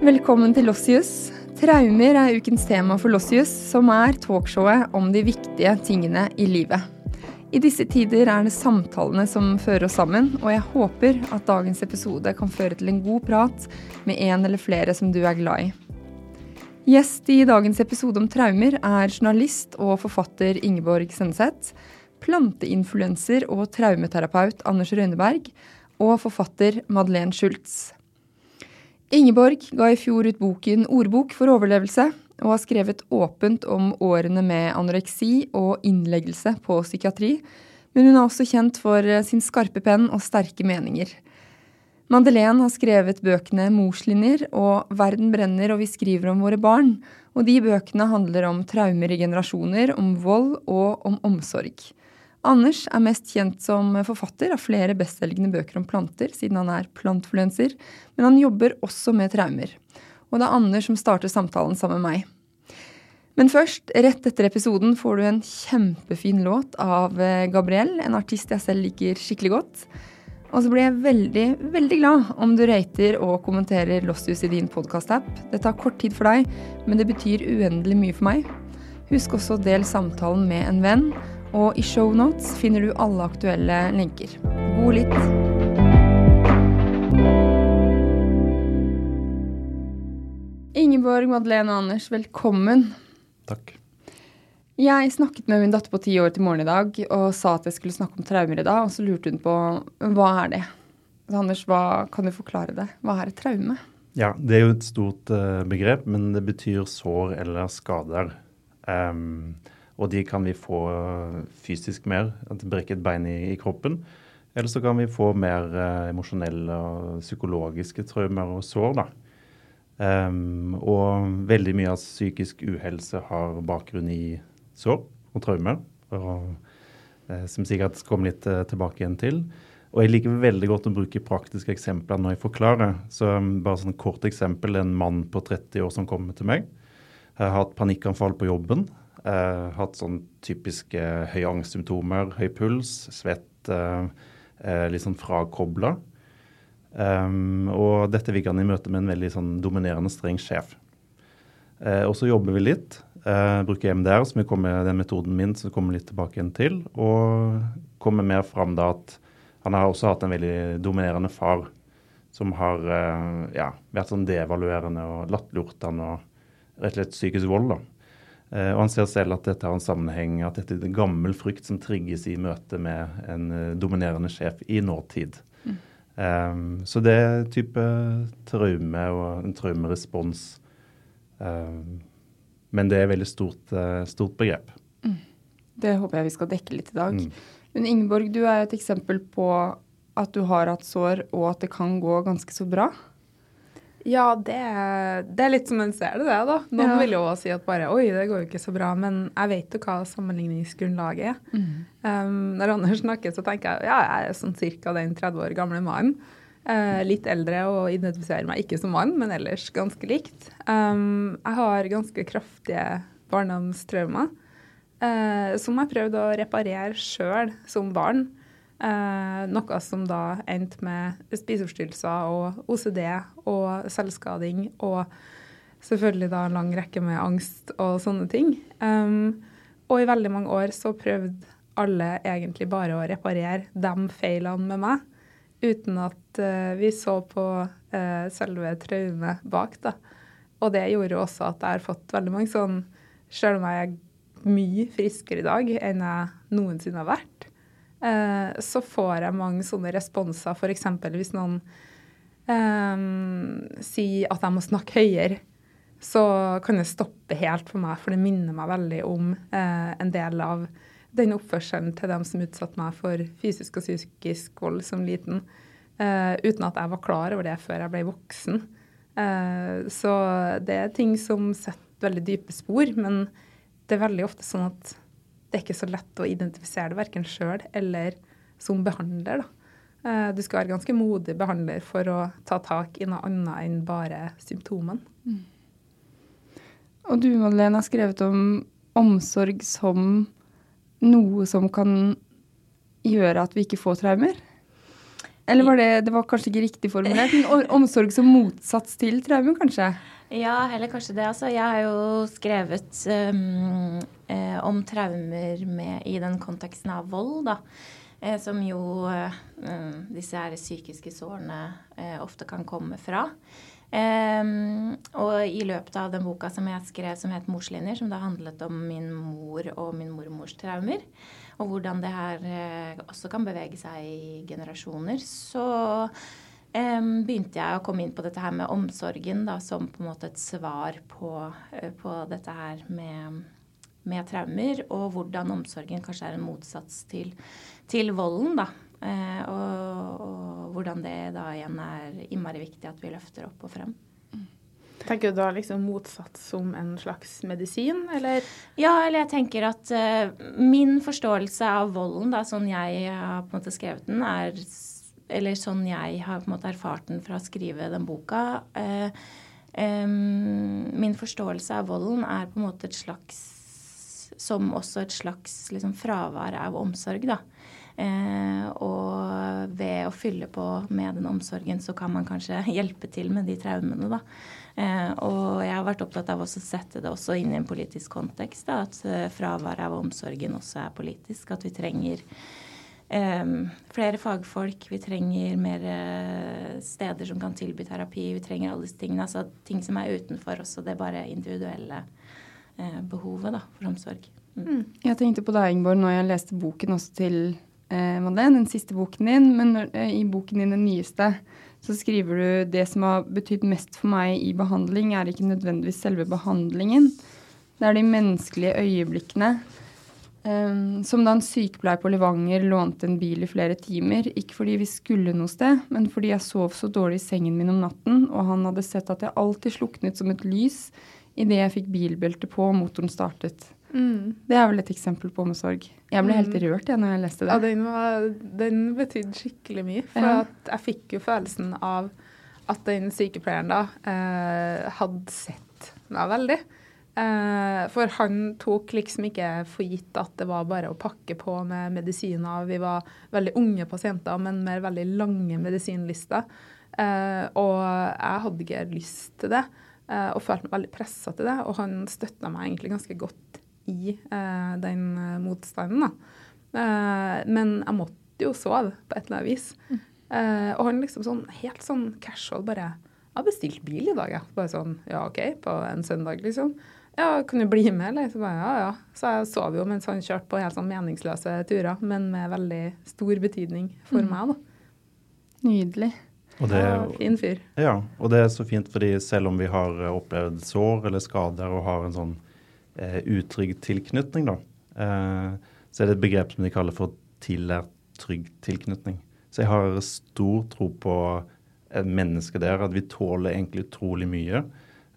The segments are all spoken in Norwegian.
Velkommen til Lossius. Traumer er ukens tema for Lossius, som er talkshowet om de viktige tingene i livet. I disse tider er det samtalene som fører oss sammen, og jeg håper at dagens episode kan føre til en god prat med en eller flere som du er glad i. Gjest i dagens episode om traumer er journalist og forfatter Ingeborg Senneseth, planteinfluenser og traumeterapeut Anders Røyneberg og forfatter Madeleine Schultz. Ingeborg ga i fjor ut boken Ordbok for overlevelse, og har skrevet åpent om årene med anoreksi og innleggelse på psykiatri, men hun er også kjent for sin skarpe penn og sterke meninger. Madeleine har skrevet bøkene Morslinjer og Verden brenner og vi skriver om våre barn, og de bøkene handler om traumer i generasjoner, om vold og om omsorg. Anders er mest kjent som forfatter av flere bestselgende bøker om planter, siden han er plantfluenser, men han jobber også med traumer. Og det er Anders som starter samtalen sammen med meg. Men først, rett etter episoden, får du en kjempefin låt av eh, Gabriel, en artist jeg selv liker skikkelig godt. Og så blir jeg veldig, veldig glad om du rater og kommenterer Losshus i din podkast-app. Det tar kort tid for deg, men det betyr uendelig mye for meg. Husk også å dele samtalen med en venn, og i shownotes finner du alle aktuelle lenker. God lytt! Ingeborg, Madeleine og Anders, velkommen. Takk. Jeg snakket med min datter på ti år til morgen i dag og sa at jeg skulle snakke om traumer i dag. Og så lurte hun på hva er det? Så Anders, hva, kan du forklare det? Hva er et traume? Ja, det er jo et stort uh, begrep, men det betyr sår eller skader. Um, og de kan vi få fysisk mer, at det et bein i, i kroppen. Eller så kan vi få mer uh, emosjonelle og psykologiske traumer og sår. da. Um, og veldig mye av psykisk uhelse har bakgrunn i sår og traumer. Og, uh, som sikkert kommer litt uh, tilbake igjen til. Og jeg liker veldig godt å bruke praktiske eksempler når jeg forklarer. Så um, bare sånn kort eksempel. En mann på 30 år som kommer til meg. Jeg har hatt panikkanfall på jobben. Uh, hatt sånn typiske høye angstsymptomer, høy puls, svett, uh, litt sånn frakobla. Um, og dette fikk han i møte med en veldig sånn dominerende, streng sjef. og så jobber vi litt. bruker MDR, som vi kommer, den metoden min som kommer litt tilbake igjen til. Og kommer mer fram da at han har også hatt en veldig dominerende far som har ja, vært sånn devaluerende og latterliggjort han og rett og slett psykisk vold. da. Uh, og Han ser selv at dette har en sammenheng, at dette er en gammel frykt som trigges i møte med en uh, dominerende sjef i nåtid. Mm. Um, så det type traume og en traumerespons. Um, men det er et veldig stort, uh, stort begrep. Mm. Det håper jeg vi skal dekke litt i dag. Mm. Men Ingeborg, du er et eksempel på at du har hatt sår, og at det kan gå ganske så bra. Ja, det, det, er litt som en ser det, det. da. Noen ja. vil jo si at bare oi, det går jo ikke så bra. Men jeg vet jo hva sammenligningsgrunnlaget er. Mm. Um, når Anders snakker, så tenker jeg ja, jeg er sånn cirka den 30 år gamle mannen. Uh, litt eldre og identifiserer meg ikke som mann, men ellers ganske likt. Um, jeg har ganske kraftige barndomstraumer uh, som jeg prøvde å reparere sjøl som barn. Eh, noe som da endte med spiseforstyrrelser og OCD og selvskading og selvfølgelig da en lang rekke med angst og sånne ting. Um, og i veldig mange år så prøvde alle egentlig bare å reparere de feilene med meg, uten at uh, vi så på uh, selve traumet bak. da. Og det gjorde også at jeg har fått veldig mange sånn Selv om jeg er mye friskere i dag enn jeg noensinne har vært, så får jeg mange sånne responser, f.eks. hvis noen um, sier at jeg må snakke høyere. så kan det stoppe helt for meg, for det minner meg veldig om uh, en del av den oppførselen til dem som utsatte meg for fysisk og psykisk vold som liten, Uh, uten at jeg var klar over det før jeg ble voksen. Uh, så det er ting som setter veldig dype spor, men det er veldig ofte sånn at det er ikke så lett å identifisere det, verken sjøl eller som behandler. da. Eh, du skal være ganske modig behandler for å ta tak i noe annet enn bare symptomene. Mm. Og du, Madeleine, har skrevet om omsorg som noe som kan gjøre at vi ikke får traumer? Eller var det, det var kanskje ikke riktig formulert, men omsorg som motsats til traumer, kanskje? Ja, heller kanskje det. Altså, jeg har jo skrevet um, om traumer med, i den konteksten av vold, da. Eh, som jo eh, disse her psykiske sårene eh, ofte kan komme fra. Um, og i løpet av den boka som jeg skrev som het 'Morslinjer', som da handlet om min mor og min mormors traumer, og hvordan det her uh, også kan bevege seg i generasjoner, så um, begynte jeg å komme inn på dette her med omsorgen da, som på en måte et svar på, uh, på dette her med, med, traumer, og hvordan omsorgen kanskje er en motsats til, til volden, da. Uh, og, og hvordan det da igjen er innmari viktig at vi løfter opp og frem. Tenker du da liksom motsatt som en slags medisin, eller? Ja, eller jeg tenker at uh, min forståelse av volden, da, sånn jeg har på en måte skrevet den, er Eller sånn jeg har på en måte erfart den fra å skrive den boka eh, eh, Min forståelse av volden er på en måte et slags Som også et slags liksom, fravær av omsorg, da. Eh, og ved å fylle på med den omsorgen, så kan man kanskje hjelpe til med de traumene, da. Eh, og jeg har vært opptatt av å sette det også inn i en politisk kontekst. Da, at eh, fraværet av omsorgen også er politisk. At vi trenger flere fagfolk, vi trenger mer eh, steder som kan tilby terapi. Vi trenger alle disse tingene. Altså ting som er utenfor også det er bare individuelle eh, behovet da, for omsorg. Mm. Jeg tenkte på deg, Ingeborg, når jeg leste boken også til eh, Madeleine, den siste boken din. Men eh, i boken din, den nyeste, så skriver du det som har betydd mest for meg i behandling, er ikke nødvendigvis selve behandlingen. Det er de menneskelige øyeblikkene. Um, som da en sykepleier på Levanger lånte en bil i flere timer. Ikke fordi vi skulle noe sted, men fordi jeg sov så dårlig i sengen min om natten, og han hadde sett at jeg alltid sluknet som et lys idet jeg fikk bilbelte på og motoren startet. Mm. Det er vel et eksempel på omsorg. Jeg ble helt mm. rørt jeg, når jeg leste det. Ja, den, var, den betydde skikkelig mye. For ja. jeg fikk jo følelsen av at den sykepleieren da eh, hadde sett meg veldig. Eh, for han tok liksom ikke for gitt at det var bare å pakke på med medisiner. Vi var veldig unge pasienter, men med veldig lange medisinlister. Eh, og jeg hadde ikke lyst til det, eh, og følte meg veldig pressa til det. Og han støtta meg egentlig ganske godt i eh, den motstanden. Da. Eh, men jeg måtte jo sove på et eller annet vis. Mm. og han liksom sånn helt sånn casual bare 'Jeg har bestilt bil i dag, jeg.' Bare sånn Ja, OK, på en søndag, liksom. Ja, kan du bli med, eller? Så bare, ja, ja. Så jeg sov jo mens han kjørte på helt sånn meningsløse turer, men med veldig stor betydning for mm. meg, da. Nydelig. Og det, ja, fin fyr. Ja, og det er så fint fordi selv om vi har opplevd sår eller skader og har en sånn eh, utrygg tilknytning, da, eh, så er det et begrep som de kaller for tillært trygg tilknytning. Så jeg har stor tro på mennesket der, at vi tåler egentlig utrolig mye.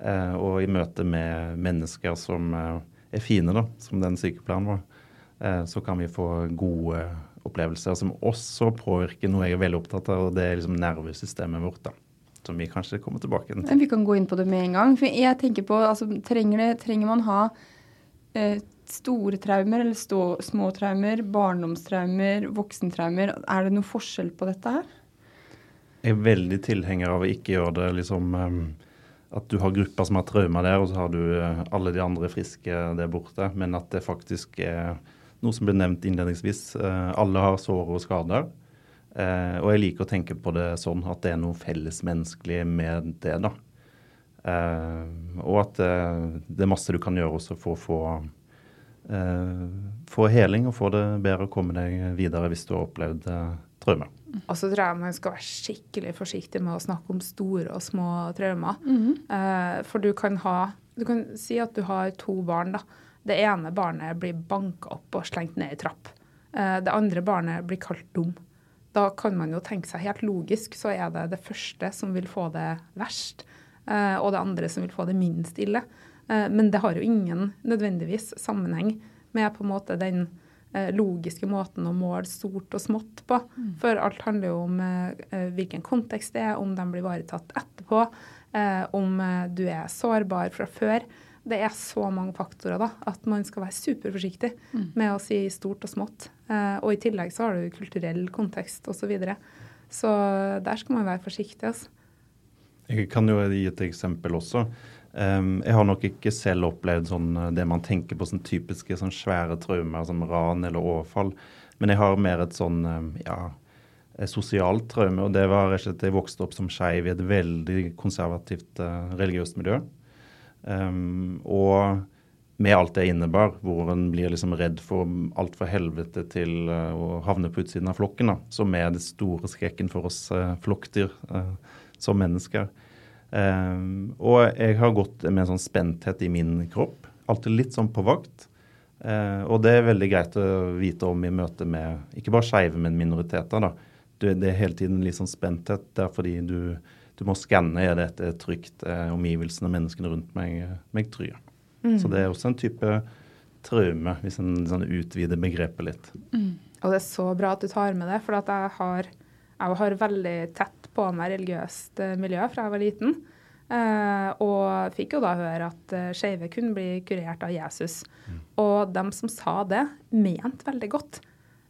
Eh, og i møte med mennesker som eh, er fine, da, som den sykepleieren var, eh, så kan vi få gode opplevelser som også påvirker noe jeg er veldig opptatt av, og det er liksom nervesystemet vårt. da som vi kanskje kommer tilbake til. Vi kan gå inn på det med en gang. For jeg tenker på, altså, trenger, det, trenger man ha eh, store traumer eller stå, små traumer, barndomstraumer, voksentraumer? Er det noe forskjell på dette her? Jeg er veldig tilhenger av å ikke gjøre det liksom um, at du har grupper som har traumer der, og så har du uh, alle de andre friske der borte. Men at det faktisk er noe som ble nevnt innledningsvis. Uh, alle har sår og skader. Eh, og jeg liker å tenke på det sånn at det er noe fellesmenneskelig med det, da. Eh, og at eh, det er masse du kan gjøre også for å få, eh, få heling og få det bedre å komme deg videre hvis du har opplevd eh, traumer. Og så tror jeg man skal være skikkelig forsiktig med å snakke om store og små traumer. Eh, for du kan ha Du kan si at du har to barn, da. Det ene barnet blir banka opp og slengt ned i trapp. Eh, det andre barnet blir kalt dum. Da kan man jo tenke seg helt logisk, så er det det første som vil få det verst, eh, og det andre som vil få det minst ille. Eh, men det har jo ingen nødvendigvis sammenheng med på en måte den logiske måten å måle stort og smått på. For alt handler jo om eh, hvilken kontekst det er, om de blir ivaretatt etterpå, eh, om eh, du er sårbar fra før. Det er så mange faktorer da, at man skal være superforsiktig med å si stort og smått. Eh, og i tillegg så har du kulturell kontekst osv. Så, videre. så der skal man være forsiktig. altså. Jeg kan jo gi et eksempel også. Um, jeg har nok ikke selv opplevd sånn, uh, det man tenker på som typiske sånn svære traumer som ran eller overfall. Men jeg har mer et sånn um, ja, sosialt traume. Og det var rett og slett jeg vokste opp som skeiv i et veldig konservativt uh, religiøst miljø. Um, og med alt det innebar, hvor en blir liksom redd for alt fra helvete til uh, å havne på utsiden av flokken, da, som er det store skrekken for oss uh, flokkdyr som mennesker. Um, og jeg har gått med en sånn spenthet i min kropp. Alltid litt sånn på vakt. Uh, og det er veldig greit å vite om i møte med ikke bare skeive, men minoriteter. da. Du, det er hele tiden litt sånn spenthet der fordi du, du må skanne er dette trygt, uh, omgivelsene og menneskene rundt meg, meg trygge. Så det er også en type traume, hvis en sånn utvider begrepet litt. Og det er så bra at du tar med det, for at jeg har, jeg har veldig tett på meg religiøst eh, miljø fra jeg var liten. Eh, og fikk jo da høre at uh, skeive kunne bli kurert av Jesus. Og dem som sa det, mente veldig godt.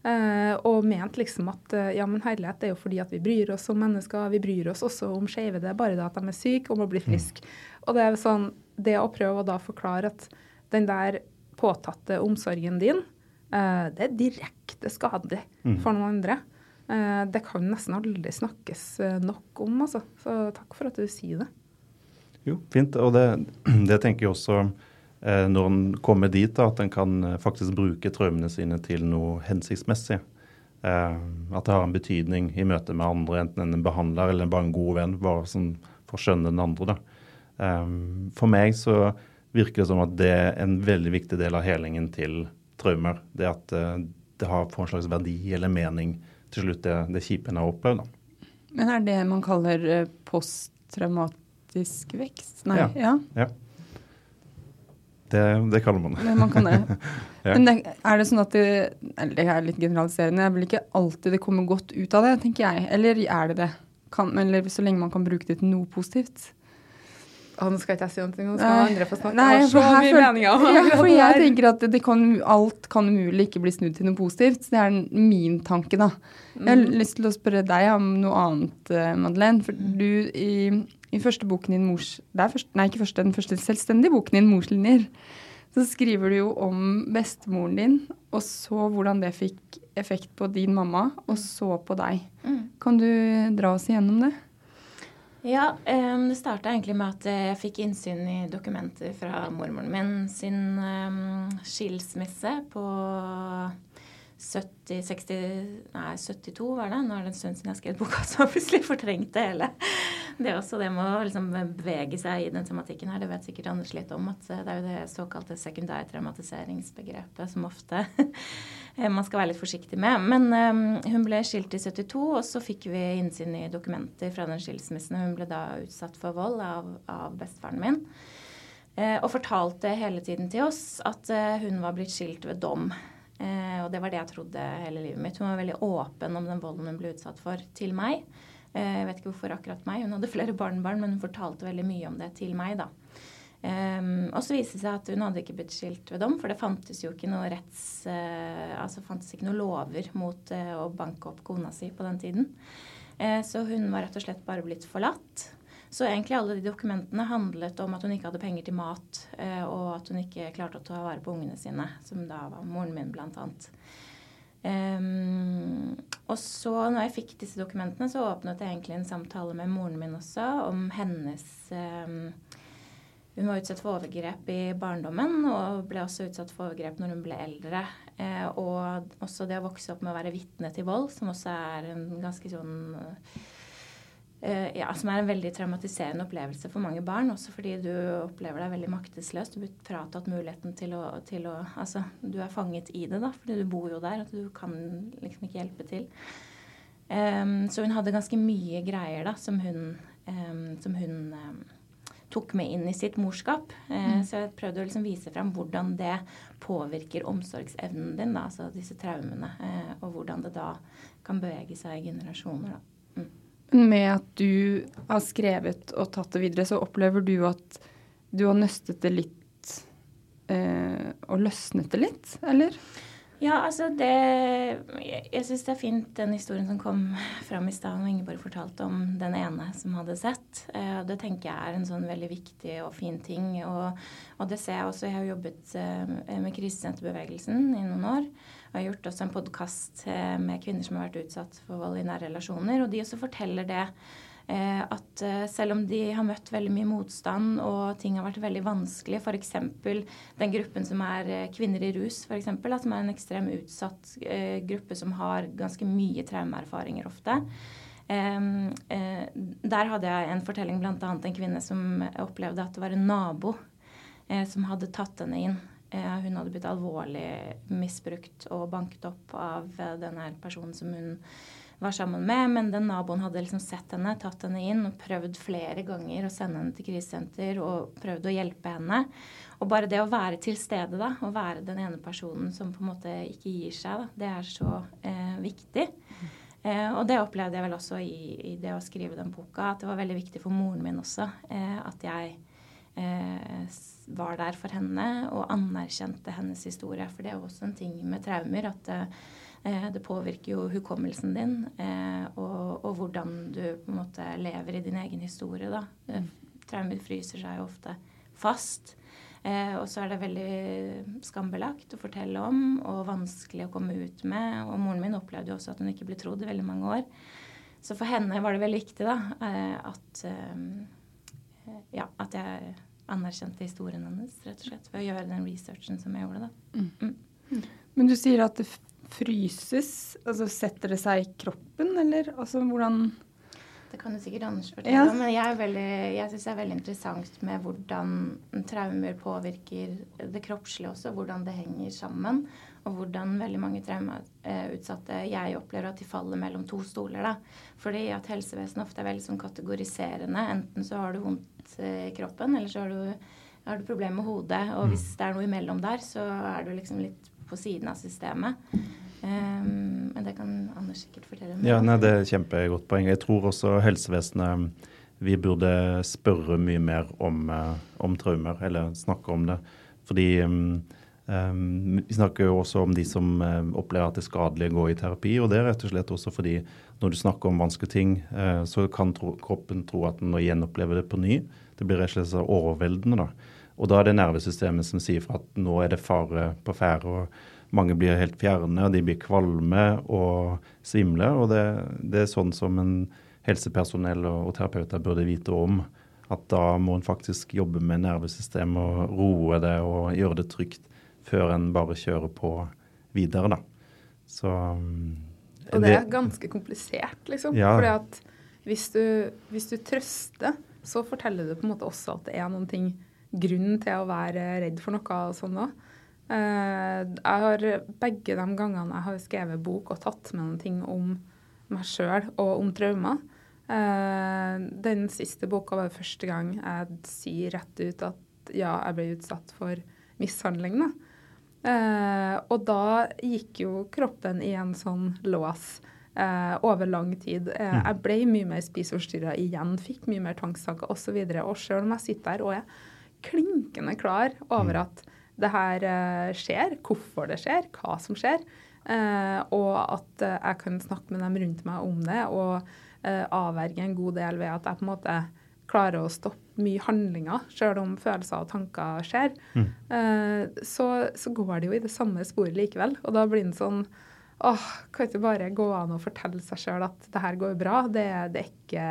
Uh, og mente liksom at uh, ja, men herlighet, det er jo fordi at vi bryr oss om mennesker. Vi bryr oss også om skeive. Det er bare det at de er syke og må bli friske. Og det er sånn, det å prøve å da forklare at den der påtatte omsorgen din, uh, det er direkte skadelig for noen andre. Eh, det kan nesten aldri snakkes eh, nok om, altså. Så takk for at du sier det. Jo, fint. Og det, det tenker jeg også eh, når en kommer dit, da, at en kan faktisk bruke traumene sine til noe hensiktsmessig. At det har en betydning i møte med andre, enten en behandler eller bare en god venn, bare sånn for å skjønne den andre. da. For meg så virker det som at det er en veldig viktig del av helingen til traumer. Det at det har får en slags verdi eller mening til slutt, det, det kjipe en har opplevd. da. Men er det man kaller eh, posttraumatisk vekst? Nei, Ja. ja. Ja. Det, det kaller man det. Men man kan det. Ja. Men det, er det sånn at det Eller det er litt generaliserende. Det er vel ikke alltid det kommer godt ut av det, tenker jeg. Eller er det det? Kan, eller så lenge man kan bruke det til noe positivt. Nå skal ikke jeg si noe, nå skal Nei. andre få snakke. Nei, Jeg har så mye føl- meninger om ja, for jeg tenker at det kan, alt kan umulig ikke bli snudd til noe positivt. Det er min tanke, da. Jeg har Mm. lyst til å spørre deg om noe annet, eh, Madeleine. For du i, i første boken din, mors... Først, nei, ikke første, den første selvstendige boken din, 'Morslinjer', så skriver du jo om bestemoren din, og så hvordan det fikk effekt på din mamma, og så på deg. Kan du dra oss igjennom det? Ja, det starta egentlig med at jeg fikk innsyn i dokumenter fra mormoren min sin skilsmisse på 70, 60, nei, 72 var det. Nå er det en stund siden jeg skrev boka, så har plutselig fortrengt det hele. Det er også det med å liksom bevege seg i den tematikken her. Det vet sikkert Anders litt om. at Det er jo det såkalte sekundærtraumatiseringsbegrepet som ofte man skal være litt forsiktig med. Men um, hun ble skilt i 72, og så fikk vi innsyn i dokumenter fra den skilsmissen. Hun ble da utsatt for vold av, av bestefaren min. Eh, og fortalte hele tiden til oss at eh, hun var blitt skilt ved dom. Eh, og det var det jeg trodde hele livet mitt. Hun var veldig åpen om den volden hun ble utsatt for, til meg. Eh, jeg vet ikke hvorfor akkurat meg. Hun hadde flere barnebarn, men hun fortalte veldig mye om det til meg, da. Um, og så viste det seg at hun hadde ikke blitt skilt ved dom, for det fantes jo ikke noe retts... eh, altså fantes ikke noe lover mot å banke opp kona si på den tiden. Så hun var rett og slett bare blitt forlatt. Så egentlig alle de dokumentene handlet om at hun ikke hadde penger til mat, eh, og at hun ikke klarte å ta vare på ungene sine, som da var moren min, blant annet. Ehm, og så, når jeg fikk disse dokumentene, så åpnet jeg egentlig en samtale med moren min også om hennes um, hun var utsatt for overgrep i barndommen og ble også utsatt for overgrep når hun ble eldre. Eh, og også det å vokse opp med å være vitne til vold, som også er en ganske sånn eh, ja, som er en veldig traumatiserende opplevelse for mange barn. Også fordi du opplever deg veldig maktesløs. Du blir fratatt muligheten til å, til å, Altså, du er fanget i det, da, fordi du bor jo der, og du kan liksom ikke hjelpe til. Um, så hun hadde ganske mye greier da, som hun, um, som hun um, tok med inn i sitt morskap. Uh, mm. Så jeg prøvde å liksom vise frem hvordan det påvirker omsorgsevnen din, da, altså disse traumene. Uh, og hvordan det da kan bevege seg i generasjoner. Da. Med at du har skrevet og tatt det videre, så opplever du at du har nøstet det litt eh, og løsnet det litt, eller? Ja, altså det Jeg, jeg syns det er fint den historien som kom fram i stad, og Ingeborg fortalte om den ene som hadde sett. Eh, det tenker jeg er en sånn veldig viktig og fin ting. Og, og det ser jeg også. Jeg har jobbet eh, med krisesenterbevegelsen i noen år. Og har gjort også en podkast eh, med kvinner som har vært utsatt for vold i nære relasjoner. Og de også forteller det Eh, at eh, selv om de har møtt veldig mye motstand og ting har vært veldig vanskelig, f.eks. den gruppen som er kvinner i rus, for eksempel, som er en ekstremt utsatt gruppe som har ganske mye traumeerfaringer ofte. Der hadde jeg en fortelling bl.a. en kvinne som opplevde at det var en nabo som hadde tatt henne inn. Hun hadde blitt alvorlig misbrukt og banket opp av denne personen som hun var sammen med. Men den naboen hadde liksom sett henne, tatt henne inn og prøvd flere ganger å sende henne til krisesenter og prøvd å hjelpe henne. Og bare det å være til stede, da, å være den ene personen som på en måte ikke gir seg, da, det er så eh, viktig. Eh, og det opplevde jeg vel også i, i, det å skrive den boka, at det var veldig viktig for moren min også. Eh, at jeg eh, var der for henne og anerkjente hennes historie. For det er jo også en ting med traumer at eh, Eh, det påvirker jo hukommelsen din eh, og, og, hvordan du på en måte lever i din egen historie. da. Eh, traumer fryser seg jo ofte fast. Eh, og så er det veldig skambelagt å fortelle om og vanskelig å komme ut med. Og moren min opplevde jo også at hun ikke ble trodd i veldig mange år. Så for henne var det veldig viktig da, eh, at, eh, ja, at jeg anerkjente historien hennes, rett og slett, ved å gjøre den researchen som jeg gjorde. da. Mm. Mm. Men du sier at det fryses? Altså Setter det seg i kroppen, eller altså hvordan Det kan du sikkert Anders fortelle ja. men jeg, er jeg syns det er veldig interessant med hvordan traumer påvirker det kroppslige også, hvordan det henger sammen. Og hvordan veldig mange traumeutsatte jeg opplever at de faller mellom to stoler. da. Fordi at helsevesenet ofte er veldig sånn kategoriserende. Enten så har du vondt i kroppen, eller så har du, har du problemer med hodet. Og hvis mm. det er noe imellom der, så er du liksom litt på siden av systemet. Um, men det kan Anders sikkert fortelle mer Ja, nei, Det er kjempegodt poeng. Jeg tror også helsevesenet vi burde spørre mye mer om, uh, om traumer, eller snakke om det. Fordi um, um, vi snakker jo også om de som uh, opplever at det er skadelig å gå i terapi. Og det er rett og slett også fordi når du snakker om vanskelige ting, uh, så kan tro, kroppen tro at den gjenopplever det på ny. Det blir rett og slett overveldende. da. Og da er det nervesystemet som sier fra at nå er det fare på ferde. og mange blir helt fjerne, og de blir kvalme og svimle. Og det, det er sånn som en helsepersonell og, og terapeuter burde vite om. At da må en faktisk jobbe med nervesystemet og roe det og gjøre det trygt før en bare kjører på videre, da. Så Og det er ganske komplisert, liksom. Ja. Fordi at hvis du, hvis du trøster, så forteller du på en måte også at det er noen ting grunn til å være redd for noe og sånn òg. Eh, jeg har begge de gangene jeg har skrevet bok og tatt med noen ting om meg sjøl og om traumer. Eh, den siste boka var første gang jeg sier rett ut at ja, jeg ble utsatt for mishandling. Da. Eh, og da gikk jo kroppen i en sånn lås over lang tid. Eh, jeg ble mye mer spiseforstyrra igjen, fikk mye mer tvangstanker osv. Og, så og sjøl om jeg sitter der og er klinkende klar over mm. at det her eh, skjer, hvorfor det skjer, hva som skjer. Eh, og at eh, jeg kan snakke med dem rundt meg om det og avverge en god del ved at jeg på en måte klarer å stoppe mye handlinger, selv om følelser og tanker skjer. Mm. Så, så, går det jo i det samme sporet likevel. Og da blir det sånn åh, kan ikke bare gå an å fortelle seg sjøl at det her går bra. Det, det, er ikke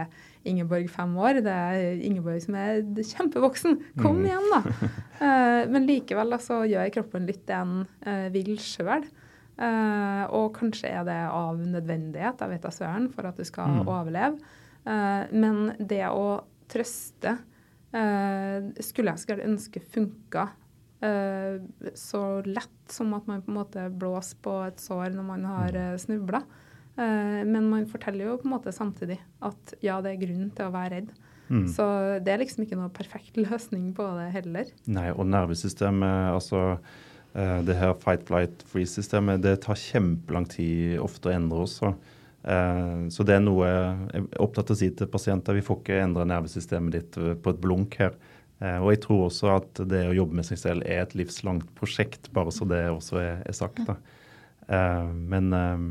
Ingeborg fem år, det er Ingeborg som er kjempevoksen. Kom mm. igjen, da. Eh, men likevel så gjør kroppen litt det en eh, vil sjøl. Uh, og kanskje er det av nødvendighet, jeg vet da søren, for at du skal mm. overleve. men det å trøste skulle jeg skulle ønske funka Eh, så lett som at man på en måte blåser på et sår når man har mm. eh, snubla. Eh, men man forteller jo på en måte samtidig at ja, det er grunn til å være redd. Mm. Så det er liksom ikke noe perfekt løsning på det heller. Nei, og nervesystemet, altså det her fight, flight, freeze-systemet, det tar kjempelang tid ofte å endre også. Så det er noe jeg er opptatt av å si til pasienter. Vi får ikke endre nervesystemet ditt på et blunk her. Eh, og jeg tror også at det å jobbe med seg selv er et livslangt prosjekt, bare så det også er, er sagt. Eh, men, eh,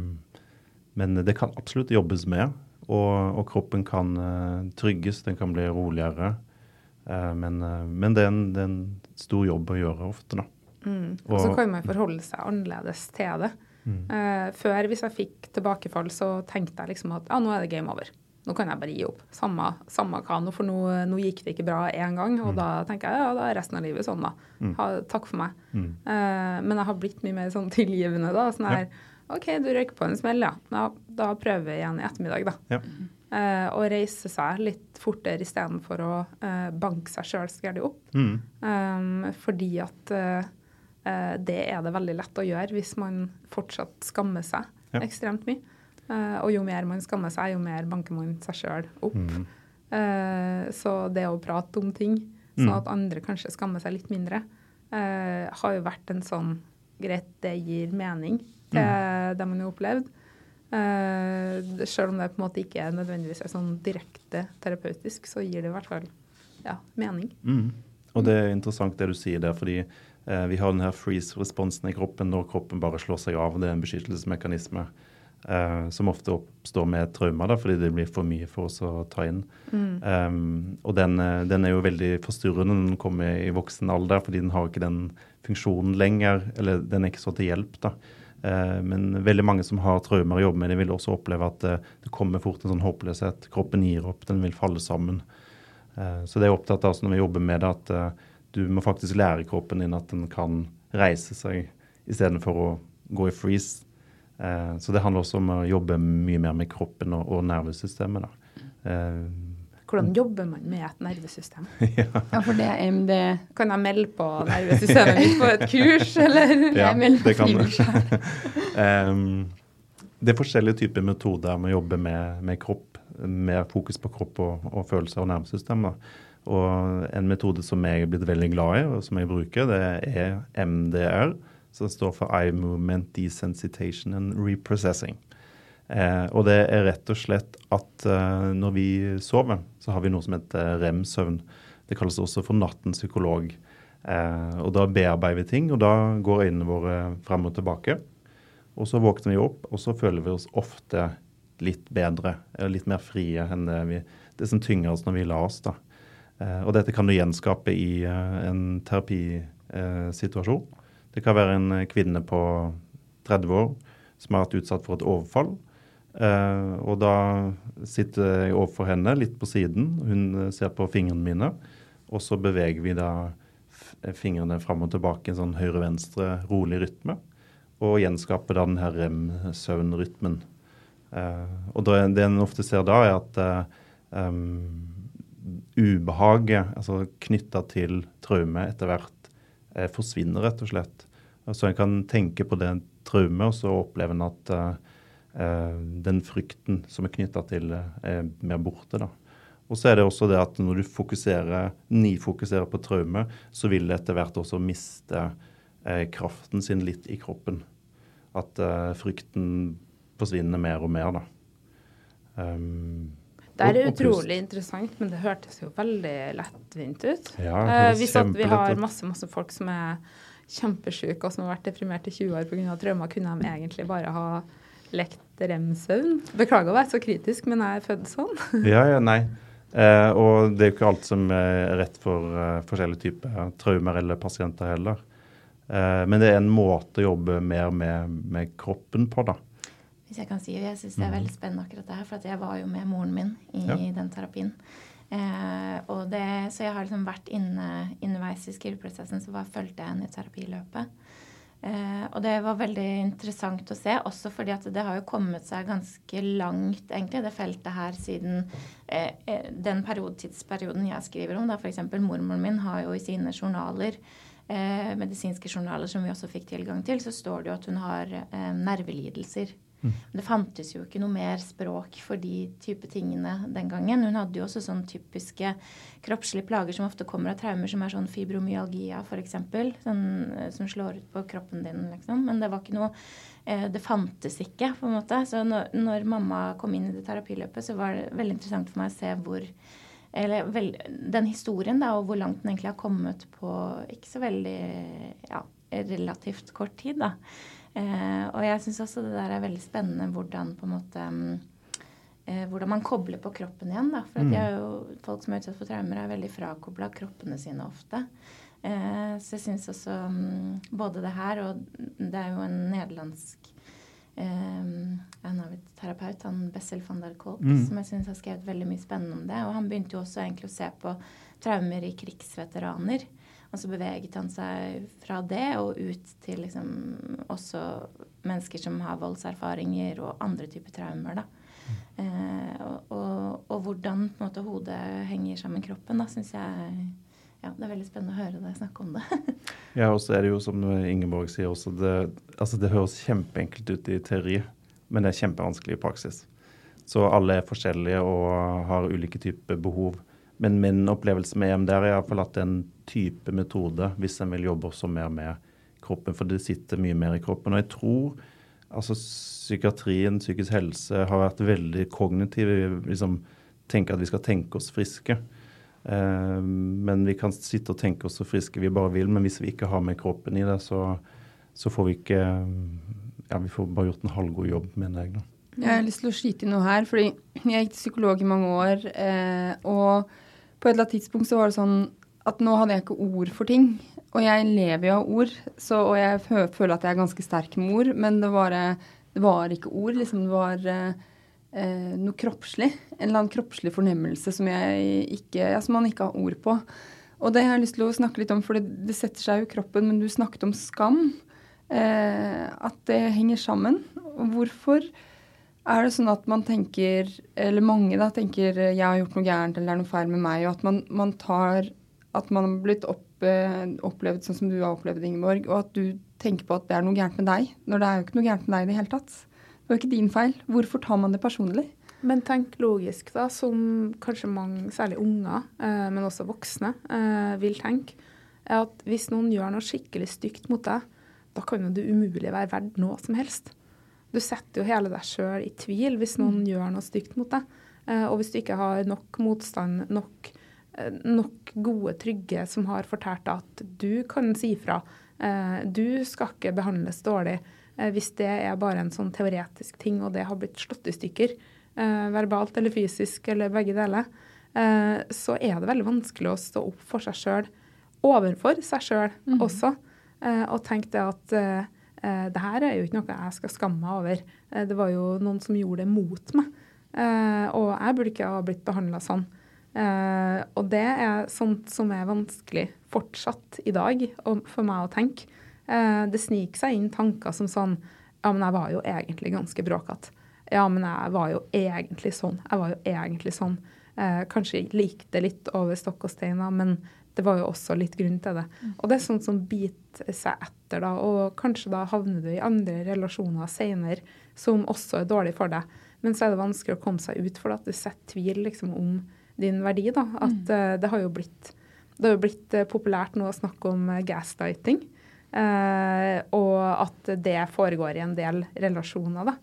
men, det kan absolutt jobbes med, og, og kroppen kan trygges, den kan bli roligere. Men, men det, er en, det, er en, stor jobb å gjøre ofte, da. Mm. Og så kan man forholde seg annerledes til det. Mm. før, hvis jeg fikk tilbakefall, så tenkte jeg liksom at ja, nå er det game over nå kan jeg bare gi opp. Samme, samme hva nå, for nå, nå, gikk det ikke bra én gang. Og mm. da tenker jeg ja, da er resten av livet sånn, da. Mm. Ha, takk for meg. Mm. Uh, men jeg har blitt mye mer sånn tilgivende, da. Sånn her ja. OK, du røyker på en smell, ja. ja. Da prøver vi igjen i ettermiddag, da. Ja. Uh, og reise seg litt fortere istedenfor å uh, banke seg sjøl skrevet opp. Mm. Um, fordi at det er det veldig lett å gjøre hvis man fortsatt skammer seg ekstremt mye. Uh, og jo mer man skammer seg, jo mer banker man seg sjøl opp. Mm. Uh, så det å prate om ting, sånn at andre kanskje skammer seg litt mindre, har jo vært en sånn Greit, det gir mening til mm. det man har opplevd. Sjøl om det på en måte ikke nødvendigvis er sånn direkte terapeutisk, så gir det i hvert fall ja, mening. Mm. Og det er interessant det du sier der, fordi eh, vi har den her freeze-responsen i kroppen når kroppen bare slår seg av. Det er en beskyttelsesmekanisme. eh, som ofte oppstår med traumer, da, fordi det blir for mye for oss å ta inn. Mm. Um, og den, eh, den, er jo veldig forstyrrende når den kommer i voksen alder, fordi den har ikke den funksjonen lenger. Eller den er ikke så til hjelp. da. Eh, men veldig mange som har traumer å jobbe med, de vil også oppleve at det, det kommer fort en sånn håpløshet. Kroppen gir opp, den vil falle sammen. så det er opptatt av når vi jobber med det, at du må faktisk lære kroppen din at den kan reise seg istedenfor å gå i freeze Eh, så det handler også om å jobbe mye mer med kroppen og, og nervesystemet. Eh, Hvordan jobber man med et nervesystem? ja. ja. for det er MD Kan jeg melde på nervesystemet mitt på et kurs, eller? Ja, det kan du. um, det er forskjellige typer metoder med å jobbe med, med kropp. Mer fokus på kropp og, og følelser og nervesystem. Og en metode som jeg er blitt veldig glad i, og som jeg bruker, det er MDR som står for Eye Movement Desensitation and Reprocessing. Eh, og det er rett og slett at eh, når vi sover, så har vi noe som heter rem-søvn. Det kalles også for nattens psykolog. Eh, og da bearbeider vi ting, og da går øynene våre frem og tilbake. Og så våkner vi opp, og så føler vi oss ofte litt bedre, eller litt mer frie enn det, vi, det som tynger oss når vi la oss. da. Eh, og dette kan du gjenskape i eh, en terapisituasjon. Det kan være en kvinne på 30 år som har vært utsatt for et overfall. Og da sitter jeg overfor henne, litt på siden. Hun ser på fingrene mine. Og så beveger vi da fingrene fram og tilbake i en sånn høyre-venstre, rolig rytme. Og gjenskaper da den her rem-søvnrytmen. Og det, en ofte ser da, er at ubehaget altså knytta til traume etter hvert Eh, forsvinner, rett og slett. Så en kan tenke på det traumet, og så opplever en at eh, den frykten som er knytta til det, er mer borte. da. Og så er det også det at når du fokuserer, nifokuserer på traume, så vil det etter hvert også miste eh, kraften sin litt i kroppen. At uh, frykten forsvinner mer og mer, da. Um, det er utrolig interessant, men det hørtes jo veldig lettvint ut. Ja, uh, vi, satt, vi har masse, masse folk som er kjempesjuke og som har vært deprimert i 20 år pga. traumer. Kunne de egentlig bare ha lekt rem-søvn? Beklager å være så kritisk, men jeg er født sånn. ja, ja, nei. Uh, og det er jo ikke alt som er rett for uh, forskjellige typer traumer eller pasienter heller. Uh, men det er en måte å jobbe mer med, med kroppen på, da. Hvis jeg kan si. Jeg syns det er veldig spennende akkurat det her, for jeg var jo med moren min i Ja. den terapien. Eh, og det, så jeg har liksom vært inne underveis i skriveprosessen, så bare fulgte jeg henne i terapiløpet. Eh, og det var veldig interessant å se, også fordi at det har jo kommet seg ganske langt, egentlig, det feltet her siden eh, eh, den periode, tidsperioden jeg skriver om. da F.eks. mormoren min har jo i sine journaler, eh, medisinske journaler som vi også fikk tilgang til, så står det jo at hun har eh, nervelidelser. Men det fantes jo ikke noe mer språk for de type tingene den gangen. Hun hadde jo også sånn typiske kroppslige plager som ofte kommer av traumer, som er sånn fibromyalgia f.eks., sånn, eh, som slår ut på kroppen din, liksom. Men det var ikke noe eh, Det fantes ikke, på en måte. Så når, når mamma kom inn i det terapiløpet, så var det veldig interessant for meg å se hvor eller vel, den historien, da, og hvor langt den egentlig har kommet på ikke så veldig ja, relativt kort tid, da. Eh, og jeg syns også det der er veldig spennende hvordan på en måte mm, eh, hvordan man kobler på kroppen igjen. Da. For at Mm. jeg jo, folk som er utsatt for traumer, er veldig frakobla kroppene sine ofte. Eh, så jeg syns også um, både det her og Det er jo en nederlandsk eh, terapeut, han Bessel van der Kolk, Mm. som jeg syns har skrevet veldig mye spennende om det. Og han begynte jo også egentlig å se på traumer i krigsveteraner. Og så beveget han seg fra det og ut til liksom også mennesker som har voldserfaringer og andre typer traumer. da. Eh, og, og, og hvordan på en måte, hodet henger sammen med kroppen, da, syns jeg ja, det er veldig spennende å høre deg snakke om det. Ja, og så er det jo som Ingeborg sier også, det, altså det høres kjempeenkelt ut i teori, men det er kjempevanskelig i praksis. Så alle er forskjellige og har ulike typer behov. Men min opplevelse med EMDR er iallfall at det er en type metode hvis en vil jobbe også mer med kroppen, for det sitter mye mer i kroppen. Og jeg tror altså psykiatrien, psykisk helse, har vært veldig kognitiv. Vi liksom tenker at vi skal tenke oss friske. Eh, men vi kan sitte og tenke oss så friske vi bare vil, men hvis vi ikke har med kroppen i det, så, så får vi ikke Ja, vi får bare gjort en halvgod jobb, mener jeg. da. Jeg har lyst til å skyte inn noe her, fordi jeg gikk til psykolog i mange år, eh, og på et eller annet tidspunkt så var det sånn at nå hadde jeg ikke ord for ting. Og jeg lever jo av ord, så, og jeg føler at jeg er ganske sterk med ord, men det, var, det var ikke ord. liksom Det var eh, eh, noe kroppslig. En eller annen kroppslig fornemmelse som, ikke, ja, som man ikke har ord på. Og det har jeg lyst til å snakke litt om, for det, det setter seg jo i kroppen. Men du snakket om skam. Eh, at det henger sammen. Hvorfor er det sånn at man tenker, eller mange da, tenker eh, jeg har gjort noe gærent eller det er noe feil med meg, og at man, man tar At man har blitt opp, eh, opplevd sånn som du har opplevd, Ingeborg, og at du tenker på at det er noe gærent med deg, når det er jo ikke noe gærent med deg i det hele tatt. Det var jo ikke din feil. Hvorfor tar man det personlig? Men tenk logisk, da, som kanskje mange, særlig unger, eh, men også voksne, vil tenke, er at hvis noen gjør noe skikkelig stygt mot deg, da kan jo du umulig være verdt noe som helst. Du setter jo hele deg sjøl i tvil hvis noen gjør noe stygt mot deg. Eh, og hvis du ikke har nok motstand, nok, eh, nok gode, trygge som har fortalt deg at du kan si fra, eh, du skal ikke behandles dårlig, hvis det er bare en sånn teoretisk ting, og det har blitt slått i stykker, verbalt eller fysisk eller begge deler, så er det veldig vanskelig å stå opp for seg sjøl, overfor seg sjøl også, eh, og tenke det at det her er jo ikke noe jeg skal skamme meg over. Eh, det var jo noen som gjorde det mot meg, eh, og jeg burde ikke ha blitt behandla sånn. Eh, og det er sånt som er vanskelig fortsatt i dag for meg å tenke. Eh, det sniker seg inn tanker som sånn Ja, men jeg var jo egentlig ganske bråkete. Ja, men jeg var jo egentlig sånn. Jeg var jo egentlig sånn. Eh, kanskje likte litt over stokk og stein, men det var jo også litt grunn til det. Og det er sånt som biter seg etter, da, og kanskje da havner du i andre relasjoner senere som også er dårlig for deg. Men så er det vanskelig å komme seg ut, for at du setter tvil liksom, om din verdi. da, At eh, det har jo blitt, det har jo blitt uh, populært nå å snakke om uh, gaslighting. Og at det foregår i en del relasjoner. da.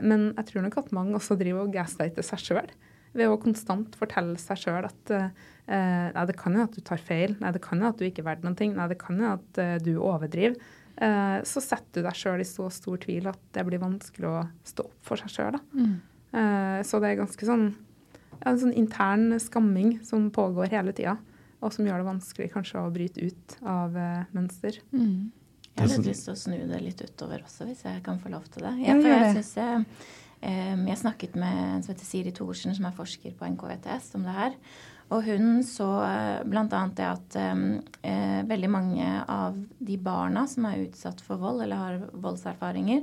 Men jeg tror nok at mange også driver og gaslighter seg sjøl. Ved å konstant fortelle seg sjøl at uh, nei, det kan jo at du tar feil, nei, det kan jo at du ikke er verdt noen ting, nei, det kan jo at uh, du overdriver. uh, så setter du deg sjøl i så stor tvil at det blir vanskelig å stå opp for seg sjøl. Eh, så det er ganske sånn, ja, en sånn intern skamming som pågår hele tida, og som gjør det vanskelig kanskje å bryte ut av mønster. Jeg har litt lyst til å snu det litt utover også, hvis jeg kan få lov til det. Ja, Ja, for jeg synes jeg, jeg snakket med en som heter Siri Thorsen, som er forsker på NKVTS, om det her. Og hun så eh, bl.a. det at eh, veldig mange av de barna som er utsatt for vold eller har voldserfaringer,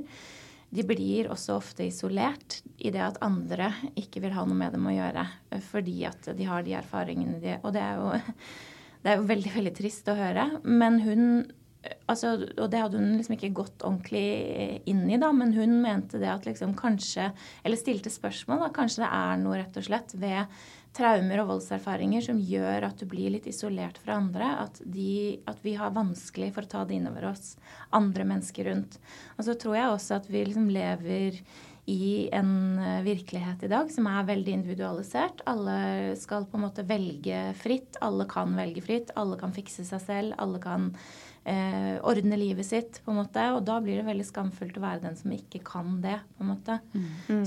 de blir også ofte isolert i det at andre ikke vil ha noe med dem å gjøre. eh, Fordi at de har de erfaringene de Og det er jo, det er jo veldig, veldig trist å høre. Men hun altså, Og det hadde hun liksom ikke gått ordentlig inn i, da, men hun mente det at liksom kanskje Eller stilte spørsmål, da. Kanskje det er noe rett og slett ved traumer og voldserfaringer som gjør at du blir litt isolert fra andre. At, de, at vi har vanskelig for å ta det innover oss, andre mennesker rundt. Og så tror jeg også at vi liksom lever i en eh, virkelighet i dag som er veldig individualisert. Alle skal på en måte velge fritt. Alle kan velge fritt. Alle kan fikse seg selv. Alle kan eh, ordne livet sitt, på en måte. Og da blir det veldig skamfullt å være den som ikke kan det, på en måte.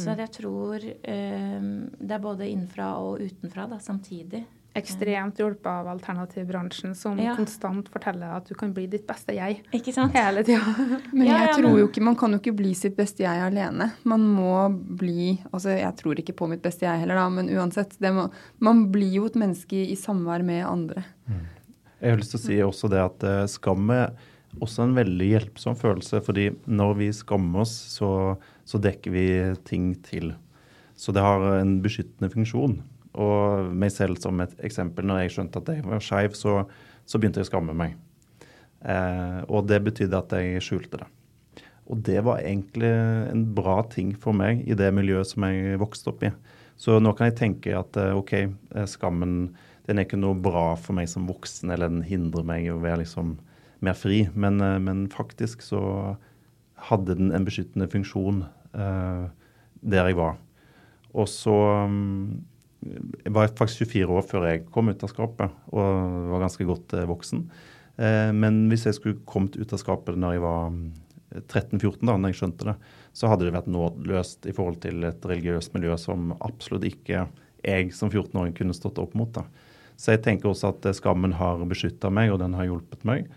Så at jeg tror eh, det er både innenfra og utenfra da, samtidig. Ekstremt hjulpet av alternativbransjen, som Ja. konstant forteller at du kan bli ditt beste jeg Ikke sant? hele tida. Men Ja, jeg ja, tror men- jo ikke, man kan jo ikke bli sitt beste jeg alene. Man må bli altså Jeg tror ikke på mitt beste jeg heller, da, men uansett. Det må, man blir jo et menneske i samvær med andre. Jeg har lyst til å si også det at eh, skam er også en veldig hjelpsom følelse. fordi når vi skammer oss, så, så dekker vi ting til. Så det har en beskyttende funksjon. Og meg selv som et eksempel, når jeg skjønte at jeg var skeiv, så, så begynte jeg å skamme meg. Eh, og det betydde at jeg skjulte det. Og det var egentlig en bra ting for meg i det miljøet som jeg vokste opp i. Så nå kan jeg tenke at eh, OK, eh, skammen den er ikke noe bra for meg som voksen, eller den hindrer meg i å være liksom mer fri. Men, eh, men faktisk så hadde den en beskyttende funksjon eh, der jeg var. Og så um, Jeg var faktisk 24 år før jeg kom ut av skapet, og var ganske godt eh, voksen. Eh, men hvis jeg skulle kommet ut av skapet når jeg var mm, 13-14, da når jeg skjønte det, så hadde det vært nådeløst i forhold til et religiøst miljø som absolutt ikke jeg som 14-åring kunne stått opp mot. da. Så jeg tenker også at skammen har beskytta meg, og den har hjulpet meg.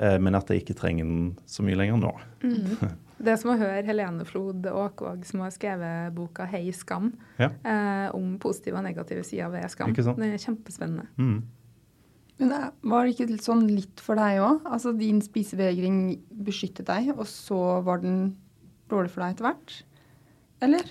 eh, Men at jeg ikke trenger den så mye lenger nå. Det er som å høre Helene Flod Åkvåg, som har skrevet boka 'Hei, skam', Ja. eh, om positive og negative sider ved skam. Ikke sant? Det er kjempespennende. Mm. Men det var det ikke sånn litt for deg òg? Altså din spisevegring beskyttet deg, og så var den dårlig for deg etter hvert? Eller?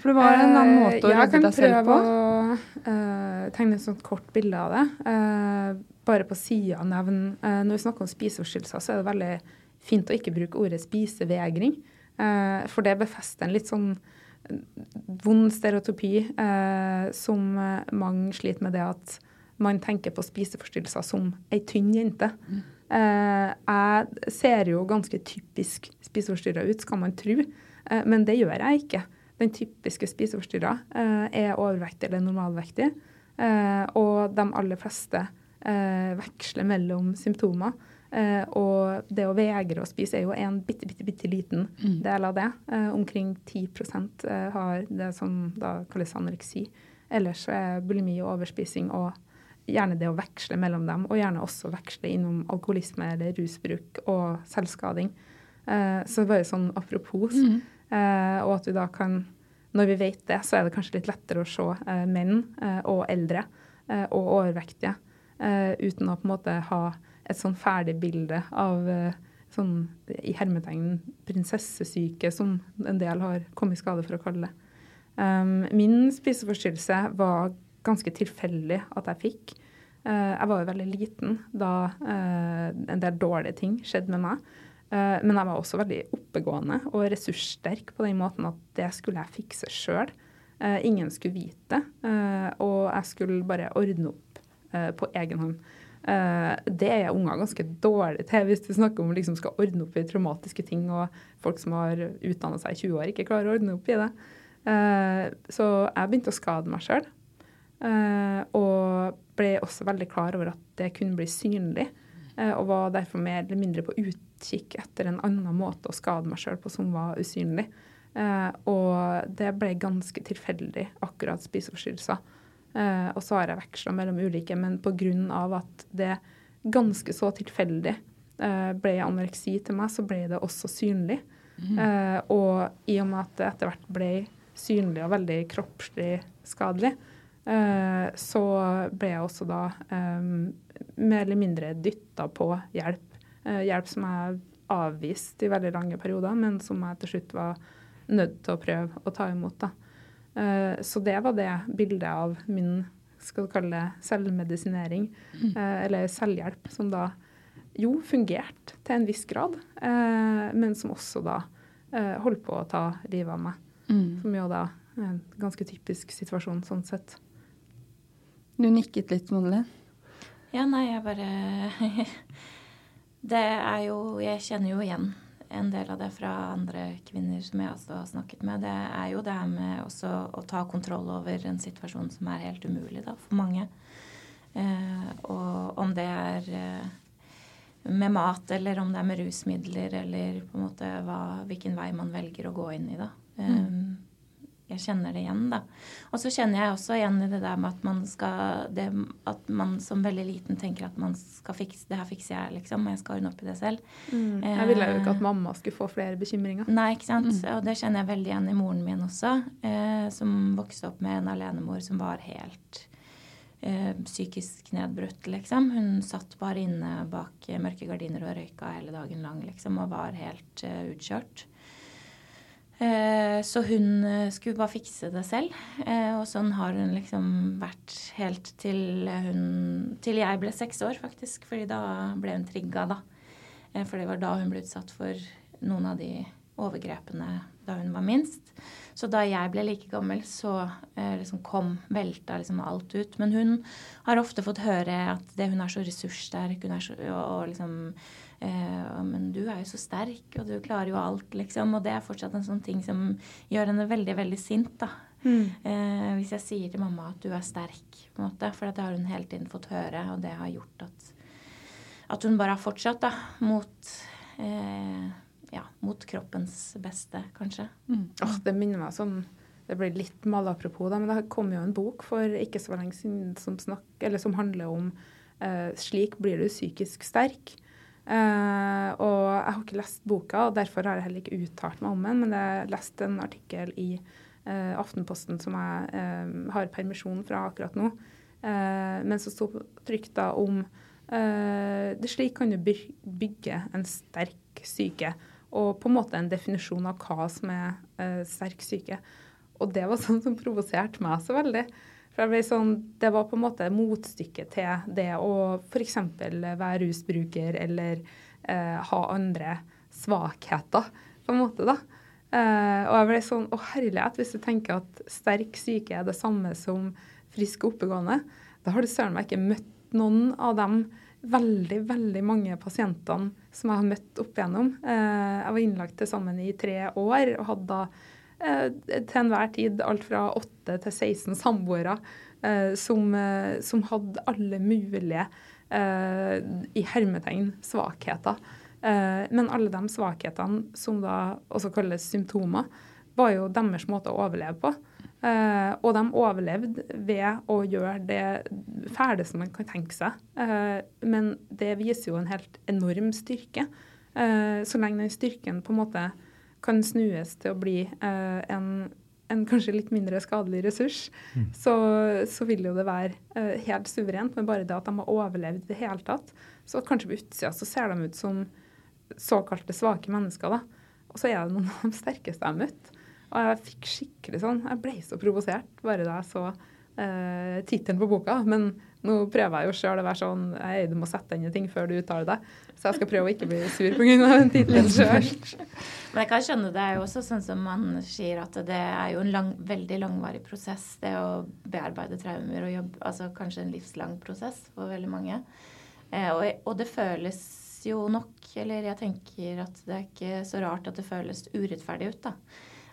For det var en annen måte å Eh, redde deg selv på. Jeg kan prøve å uh, tegne et sånt kort bilde av det. Uh, bare på sida nevne uh, Når vi snakker om spiseforstyrrelser, så er det veldig fint å ikke bruke ordet spisevegring. For det befester en litt sånn vond stereotypi som mange sliter med det at man tenker på spiseforstyrrelser som ei tynn jente. Eh, jeg ser jo ganske typisk spiseforstyrra ut, skal man tro, eh, men det gjør jeg ikke. Den typiske spiseforstyrra eh, er overvektig eller normalvektig, eh, og de aller fleste eh, veksler mellom symptomer. Eh, og det å vegre å spise er jo en bitte, bitte, bitte liten del av det. Eh, omkring 10 eh, har det som da kalles anoreksi. Ellers er bulimi og overspising og gjerne det å veksle mellom dem, og gjerne også veksle innom alkoholisme eller rusbruk og selvskading. Eh, så bare sånn apropos. Eh, og at vi da kan Når vi vet det, så er det kanskje litt lettere å se eh, menn eh, og eldre eh, og overvektige eh, uten å på en måte ha et sånn ferdig bilde av eh, sånn i hermetegn prinsessesyke, som en del har kommet i skade for å kalle det. Um, min spiseforstyrrelse var ganske tilfeldig at jeg fikk. Eh, jeg var jo veldig liten da eh, en del dårlige ting skjedde med meg. Eh, men jeg var også veldig oppegående og ressurssterk på den måten at det skulle jeg fikse sjøl. ingen skulle vite det, eh, og jeg skulle bare ordne opp eh, på egen hånd. Eh, det er unger ganske dårlige til hvis du snakker om å liksom skal ordne opp i traumatiske ting, og folk som har utdanna seg i 20 år, ikke klarer å ordne opp i det. Eh, så jeg begynte å skade meg sjøl. og ble også veldig klar over at det kunne bli synlig. Eh, og var derfor mer eller mindre på utkikk etter en annen måte å skade meg sjøl på som var usynlig. Eh, og det ble ganske tilfeldig, akkurat spiseforstyrrelser. Eh, og så har jeg veksla mellom ulike, men pga. at det ganske så tilfeldig, ble anoreksi til meg, så ble det også synlig. Mm. og i og med at det etter hvert ble synlig og veldig kroppslig skadelig, så ble jeg også da mer eller mindre dytta på hjelp. Eh, hjelp som jeg avviste i veldig lange perioder, men som jeg til slutt var nødt til å prøve å ta imot. da. Eh, så det var det bildet av min skal du kalle det selvmedisinering, eh, eller selvhjelp, som da jo fungerte til en viss grad, eh, men som også da holdt på å ta livet av meg. Mm. Som jo da er en ganske typisk situasjon sånn sett. Du nikket litt, Madeleine. Ja, nei, jeg bare Det er jo Jeg kjenner jo igjen en del av det fra andre kvinner som jeg også har snakket med. Det er jo det her med også å ta kontroll over en situasjon som er helt umulig da, for mange. Eh, og om det er eh, med mat, eller om det er med rusmidler, eller på en måte hva, hvilken vei man velger å gå inn i, da. Eh, jeg kjenner det igjen, da. Og så kjenner jeg også igjen i det der med at man skal det, At man som veldig liten tenker at man skal fikse Det her fikser jeg, liksom. Og jeg skal ordne opp i det selv. Jeg ville jo ikke at mamma skulle få flere bekymringer. Nei, ikke sant. Og det kjenner jeg veldig igjen i moren min også. Eh, som vokste opp med en alenemor som var helt eh, psykisk nedbrutt, liksom. Hun satt bare inne bak mørke gardiner og røyka hele dagen lang, liksom. Og var helt eh, utkjørt. Eh, så hun eh, skulle bare fikse det selv. Eh, og sånn har hun liksom vært helt til hun Til jeg ble seks år, faktisk. fordi da ble hun trigga, da. For det var da hun ble utsatt for noen av de overgrepene da hun var minst. Så da jeg ble like gammel, så liksom kom velta liksom alt ut. Men hun har ofte fått høre at det, hun er så ressurssterk, hun er så, og, og liksom eh, Men du er jo så sterk, og du klarer jo alt, liksom. Og det er fortsatt en sånn ting som gjør henne veldig, veldig sint, da. Eh, hvis jeg sier til mamma at du er sterk, på en måte. For det har hun hele tiden fått høre, og det har gjort at, at hun bare har fortsatt, da, mot eh, ja, mot kroppens beste, kanskje. Åh, det minner meg sånn Det blir litt malapropos, da, men det kom jo en bok for ikke så lenge siden som, snakk, eller som handler om eh, 'Slik blir du psykisk sterk'. Eh, og jeg har ikke lest boka, og derfor har jeg heller ikke uttalt meg om den, men jeg leste en artikkel i uh, Aftenposten som jeg uh, har permisjon fra akkurat nå, men som sto trygt da om det Slik kan du bygge en sterk syke, og på en måte en definisjon av hva som er sterk syke. Og det var sånn som provoserte meg så veldig. Ble sånn, Det var på en måte motstykket til det å f.eks. være rusbruker eller eh, ha andre svakheter, på en måte, da. Eh, og jeg ble sånn Å, herlighet, hvis du tenker at sterk syke er det samme som frisk og oppegående, da har du søren meg ikke møtt noen av dem veldig, veldig mange pasientene som jeg har møtt opp igjennom. Eh, jeg var innlagt til sammen i tre år og hadde da til enhver tid alt fra 8 til 16 samboere eh, som, eh, som hadde alle mulige eh, i hermetegn svakheter. Eh, men alle de svakhetene som da også kalles symptomer, var jo deres måte å overleve på. Eh, og de overlevde ved å gjøre det fæleste man kan tenke seg. Eh, men det viser jo en helt enorm styrke. Eh, så lenge den styrken på en måte kan snues til å bli eh, en, en kanskje litt mindre skadelig ressurs, så, så vil jo det være eh, helt suverent. Men bare det at de har overlevd i det hele tatt, så kanskje på utsida så ser de ut som såkalte svake mennesker, da. Og så er det noen av de sterkeste jeg har møtt. Og jeg fikk skikkelig sånn Jeg ble så provosert bare da jeg så eh, tittelen på boka. Men nå prøver jeg jo sjøl å være sånn Hei, du må sette inn i ting før du uttaler det. Så jeg skal prøve å ikke bli sur pga. den tittelen sjøl. Men jeg kan skjønne det er jo også sånn som man sier at det er jo en lang, veldig langvarig prosess, det å bearbeide traumer og jobbe Altså kanskje en livslang prosess for veldig mange. Eh, og, og det føles jo nok, eller jeg tenker at det er ikke så rart at det føles urettferdig ut, da.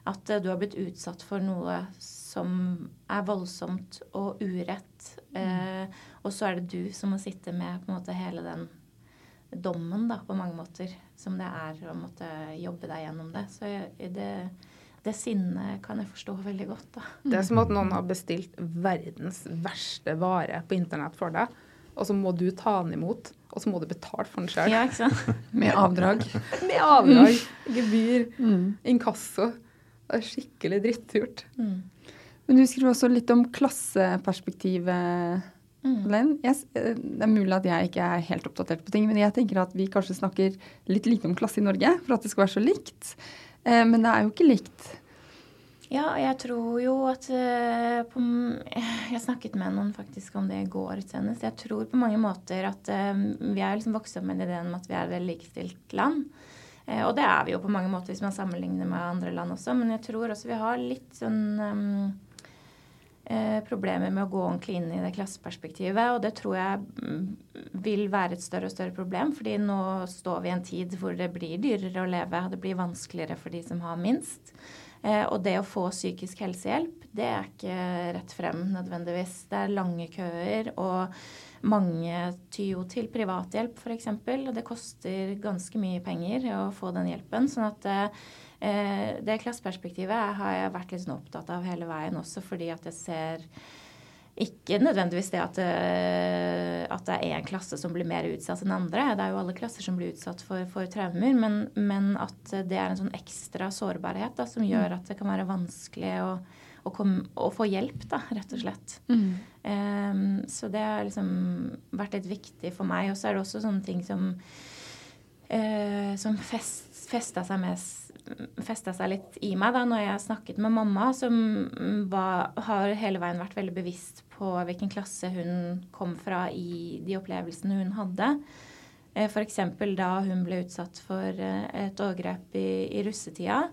At eh, du har blitt utsatt for noe som er voldsomt og urett. Eh, og så er det du som må sitte med på en måte hele den dommen, da, på mange måter. Som det er å måtte jobbe deg gjennom det. Så det, det sinnet kan jeg forstå veldig godt, da. Det er som at noen har bestilt verdens verste vare på internett for deg, og så må du ta den imot. og så må du betale for den sjøl. Ja, ikke sant? Med avdrag. Med avdrag, gebyr, Mm. inkasso. Det er skikkelig drittgjort. Mm. Men du skriver også litt om klasseperspektivet, Mm. Jeg, eh, det er mulig at jeg ikke er helt oppdatert på ting, men jeg tenker at vi kanskje snakker litt lite om klasse i Norge for at det skal være så likt. Eh, Men det er jo ikke likt. Ja, jeg tror jo at uh, på, Jeg snakket med noen faktisk om det i går senest. Jeg tror på mange måter at uh, vi er liksom vokst opp med ideen om at vi er et likestilt land. Uh, og det er vi jo på mange måter hvis man sammenligner med andre land også, men jeg tror også vi har litt sånn um, problemer med å gå ordentlig inn i det klasseperspektivet. Og det tror jeg mm, vil være et større og større problem, fordi nå står vi i en tid hvor det blir dyrere å leve. og Det blir vanskeligere for de som har minst. Eh, og det å få psykisk helsehjelp, det er ikke rett frem nødvendigvis. Det er lange køer, og mange tyr jo til privathjelp f.eks. Og det koster ganske mye penger å få den hjelpen. sånn at eh, det klasseperspektivet har jeg vært litt sånn opptatt av hele veien også, fordi at jeg ser ikke nødvendigvis det at, eh, at det er én klasse som blir mer utsatt enn andre. Det er jo alle klasser som blir utsatt for, for traumer. Men, men at det er en sånn ekstra sårbarhet da, som gjør at det kan være vanskelig å, å, komme, å få hjelp, da, rett og slett. Em, så det har liksom vært litt viktig for meg. Og så er det også sånne ting som uh, som fest, festa, seg med, festa seg litt i meg da når jeg snakket med mamma, som var, har hele veien vært veldig bevisst på hvilken klasse hun kom fra i de opplevelsene hun hadde. Eh, F.eks. da hun ble utsatt for eh, et overgrep i, i russetida.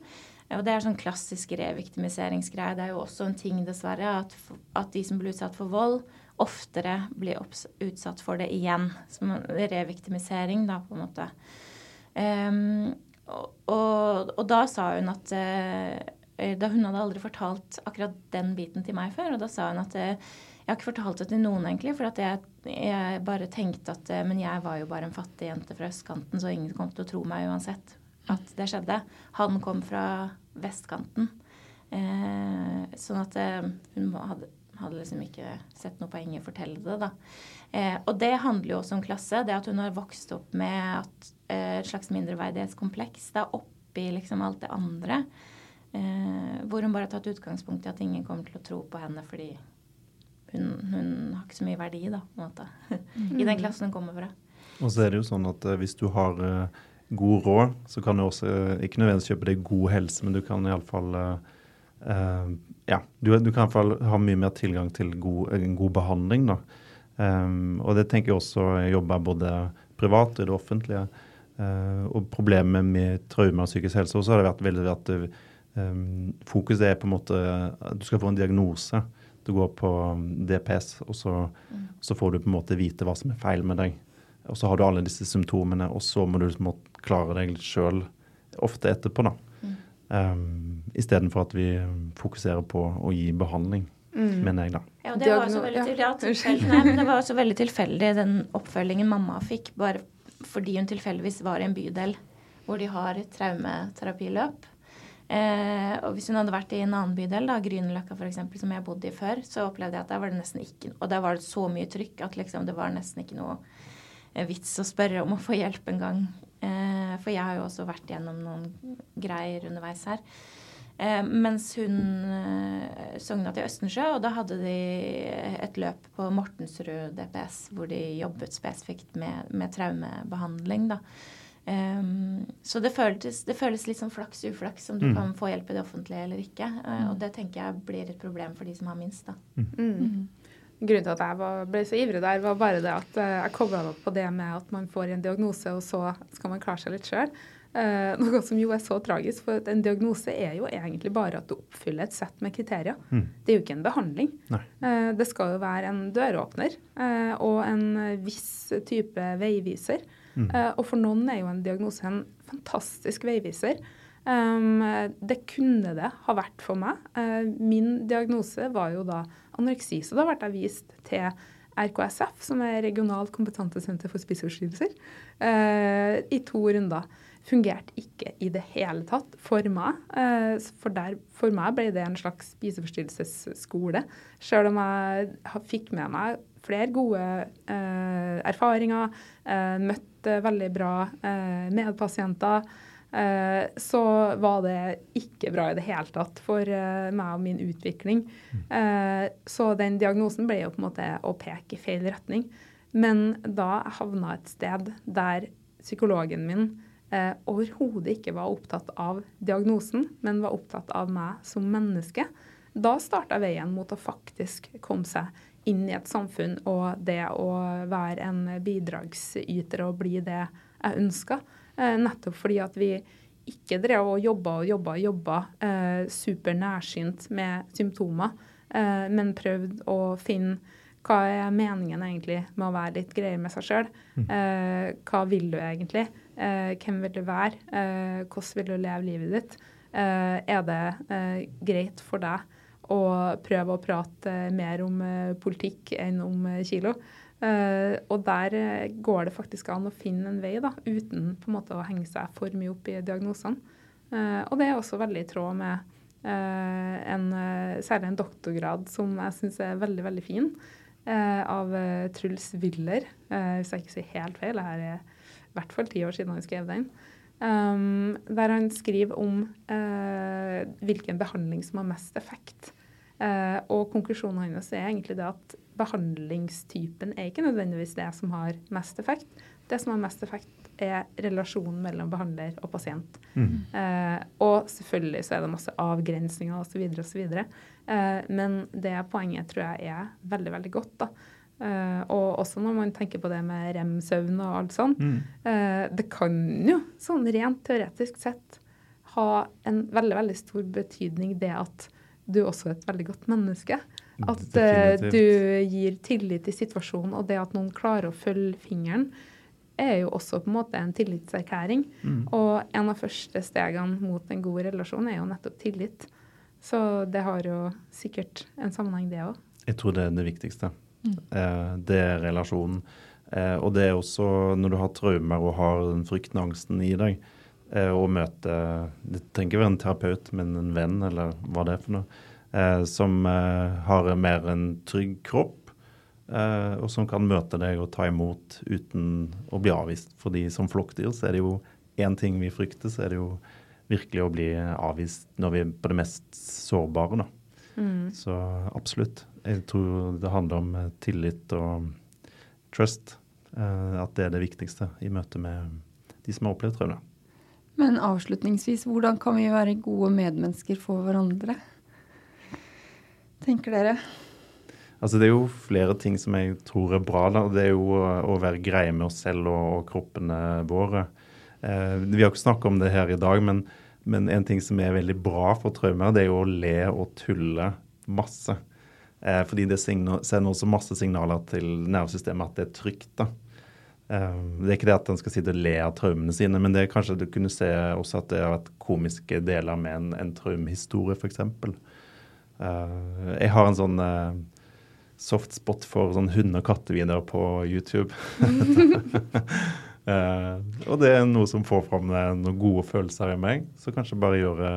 Og det er sånn klassisk reviktimiseringsgreie. Det er jo også en ting, dessverre, at, at de som blir utsatt for vold, oftere blir utsatt for det igjen. Som reviktimisering, da, på en måte. Ehm, og, og, da sa hun at eh, Da hun hadde aldri fortalt akkurat den biten til meg før, og da sa hun at eh, jeg har ikke fortalt det til noen, egentlig, for jeg, jeg bare tenkte at eh, Men jeg var jo bare en fattig jente fra østkanten, så ingen kom til å tro meg uansett at det skjedde. Han kom fra vestkanten. Eh, sånn at hun hadde, hadde liksom ikke sett noe poeng i å fortelle det, da. Eh, og det handler jo også om klasse. Det at hun har vokst opp med at, eh, et slags mindreverdighetskompleks. Det er oppi liksom alt det andre. Eh, hvor hun bare har tatt utgangspunkt i at ingen kommer til å tro på henne fordi hun, hun har ikke så mye verdi, da, på en måte. I den klassen hun kommer fra. Og så er det jo sånn at eh, hvis du har eh, god råd, så kan du også eh, ikke nødvendigvis kjøpe deg god helse, men du kan iallfall uh, Ja, du, du kan iallfall ha mye mer tilgang til god, en god behandling, da. Um, og det tenker jeg også Jeg jobber både privat og i det offentlige. Uh, og problemet med traume og psykisk helse også har det vært veldig at um, fokuset er på en måte at du skal få en diagnose. Du går på um, DPS, og så, så får du på en måte vite hva som er feil med deg. Og så har du alle disse symptomene, og så må du klare deg sjøl ofte etterpå, da. Um, Istedenfor at vi fokuserer på å gi behandling, mener jeg, da. Ja, det var, også veldig, ja, tilfeldig, nei, men det var også veldig tilfeldig, den oppfølgingen mamma fikk, bare fordi hun tilfeldigvis var i en bydel hvor de har et traumeterapiløp. Eh, og hvis hun hadde vært i en annen bydel, da, Grünerløkka f.eks., som jeg bodde i før, så opplevde jeg at der var det nesten ikke Og der var det så mye trykk at liksom, det var nesten ikke noe eh, vits å spørre om å få hjelp en gang. Eh, for jeg har jo også vært gjennom noen greier underveis her. Eh, mens hun eh, sogna til Østensjø, og da hadde de et løp på Mortensrud DPS hvor de jobbet spesifikt med, med traumebehandling. da. Um, så det føles, det føles litt som flaks uflaks om du kan få hjelp i det offentlige eller ikke. Eh, og det tenker jeg blir et problem for de som har minst. da. Mm. Grunnen til at jeg var, ble så ivrig der, var bare det at jeg kobla opp på det med at man får en diagnose, og så skal man klare seg litt sjøl. Eh, noe som jo er så tragisk, for en diagnose er jo egentlig bare at du oppfyller et sett med kriterier. Det er jo ikke en behandling. Eh, det skal jo være en døråpner eh, og en viss type veiviser. Eh, og for noen er jo en diagnose en fantastisk veiviser. Um, det kunne det ha vært for meg. Min diagnose var jo da anoreksi, så da ble jeg vist til RKSF, som er Regionalt kompetansesenter for spiseforstyrrelser, i to runder. Fungerte ikke i det hele tatt for meg. Eh, for, der, for meg ble det en slags spiseforstyrrelsesskole. Selv om jeg fikk med meg flere gode eh, erfaringer, eh, møtte veldig bra medpasienter, så var det ikke bra i det hele tatt for meg og min utvikling. så den diagnosen ble jo på en måte å peke i feil retning. Men da jeg havna et sted der psykologen min eh, overhodet ikke var opptatt av diagnosen, men var opptatt av meg som menneske, da starta veien mot å faktisk komme seg inn i et samfunn og det å være en bidragsyter og bli det jeg ønska. Eh, nettopp fordi at vi ikke drev og jobba og jobba og jobba eh, super nærsynt med symptomer, eh, men prøvde å finne hva er meningen egentlig med å være litt greier med seg sjøl? Mm. Eh, hva vil du egentlig? Eh, hvem vil du være? Eh, hvordan vil du leve livet ditt? Eh, er det greit for deg å prøve å prate mer om politikk enn om kilo? og der går det faktisk an å finne en vei, da, uten på en måte å henge seg for mye opp i diagnosene. og det er også veldig i tråd med en, særlig en doktorgrad som jeg syns er veldig, veldig fin. Av Truls Willer, hvis jeg ikke sier helt feil. Det her er i hvert fall ti år siden han skrev den. Um, der han skriver om uh, hvilken behandling som har mest effekt. Uh, og konklusjonen hans er egentlig det at behandlingstypen er ikke nødvendigvis det som har mest effekt. Det som har mest effekt, er relasjonen mellom behandler og pasient. Mm. Uh, og selvfølgelig så er det masse avgrensninger osv. osv. Eh, men det poenget tror jeg er veldig, veldig godt. da. Uh, og også når man tenker på det med rem-søvn og alt sånt. Mm. Uh, det kan jo sånn rent teoretisk sett ha en veldig, veldig stor betydning det at du også er et veldig godt menneske. At uh, du gir tillit i situasjonen, og det at noen klarer å følge fingeren, er jo også på en måte en tillitserklæring. Mm. Og en av første stegene mot en god relasjon er jo nettopp tillit. Så det har jo sikkert en sammenheng, det òg. Jeg tror det er det viktigste. Mm. Eh, det er relasjonen. Eh, og det er også når du har traumer og har den frykten og angsten i deg, eh, å møte Det trenger ikke være en terapeut, men en venn, eller hva det er for noe, eh, som eh, har mer en trygg kropp, eh, og som kan møte deg og ta imot uten å bli avvist. Fordi som flokkdyr så er det jo én ting vi frykter, så er det jo virkelig å bli avvist når vi er på det mest sårbare. Da. Mm. Så absolutt. Jeg tror det handler om eh, tillit og trust. Uh, at det er det viktigste i møte med de som har opplevd traume. Men avslutningsvis, hvordan kan vi være gode medmennesker for hverandre? Tenker dere? Altså Det er jo flere ting som jeg tror er bra. da. Det er jo å være greie med oss selv og, og kroppene våre. Eh, vi har ikke snakket om det her i dag, men, men, en ting som er veldig bra for traumer, det er jo å le og tulle masse. Eh, fordi det sender også masse signaler til nervesystemet at det er trygt. da. Eh, det er ikke det at en skal sitte og le av traumene sine, men det er kanskje du kunne se også at det har vært komiske deler med en, en traumehistorie, f.eks. Uh, jeg har en sånn soft spot for sånn hunde- og kattevideoer på YouTube. Og det er noe som får fram eh, noen gode følelser i meg. Så kanskje bare gjøre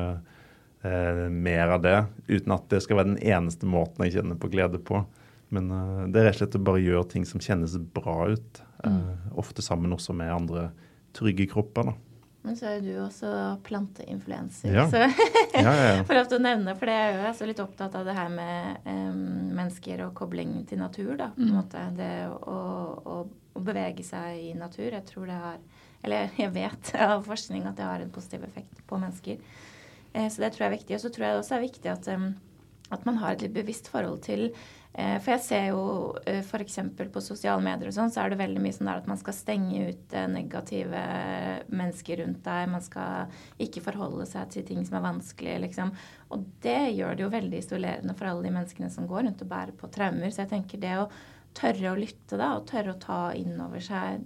uh, mer av det, uten at det skal være den eneste måten jeg kjenner på glede på. Men eh, det er rett og slett å bare gjøre ting som kjennes bra ut. Eh, Ofte sammen også med andre trygge kropper. da. Men så er jo du også planteinfluenser. Ja. Så ja, ja, for å nevne, for det er jo jeg så litt opptatt av det her med um, mennesker og kobling til natur. da, på en mm. måte. Det å, å å bevege seg i natur. Jeg tror det har Eller jeg vet av forskning at det har en positiv effekt på mennesker. Eh, så det tror jeg er viktig. Og så tror jeg det også er viktig at, at man har et litt bevisst forhold til eh, For jeg ser jo uh, f.eks. på sosiale medier og sånn, så er det veldig mye sånn der at man skal stenge ut negative mennesker rundt deg. Man skal ikke forholde seg til ting som er vanskelig, liksom. Og det gjør det jo veldig isolerende for alle de menneskene som går rundt og bærer på traumer. Så jeg tenker det å tørre å lytte da, og tørre å ta inn over seg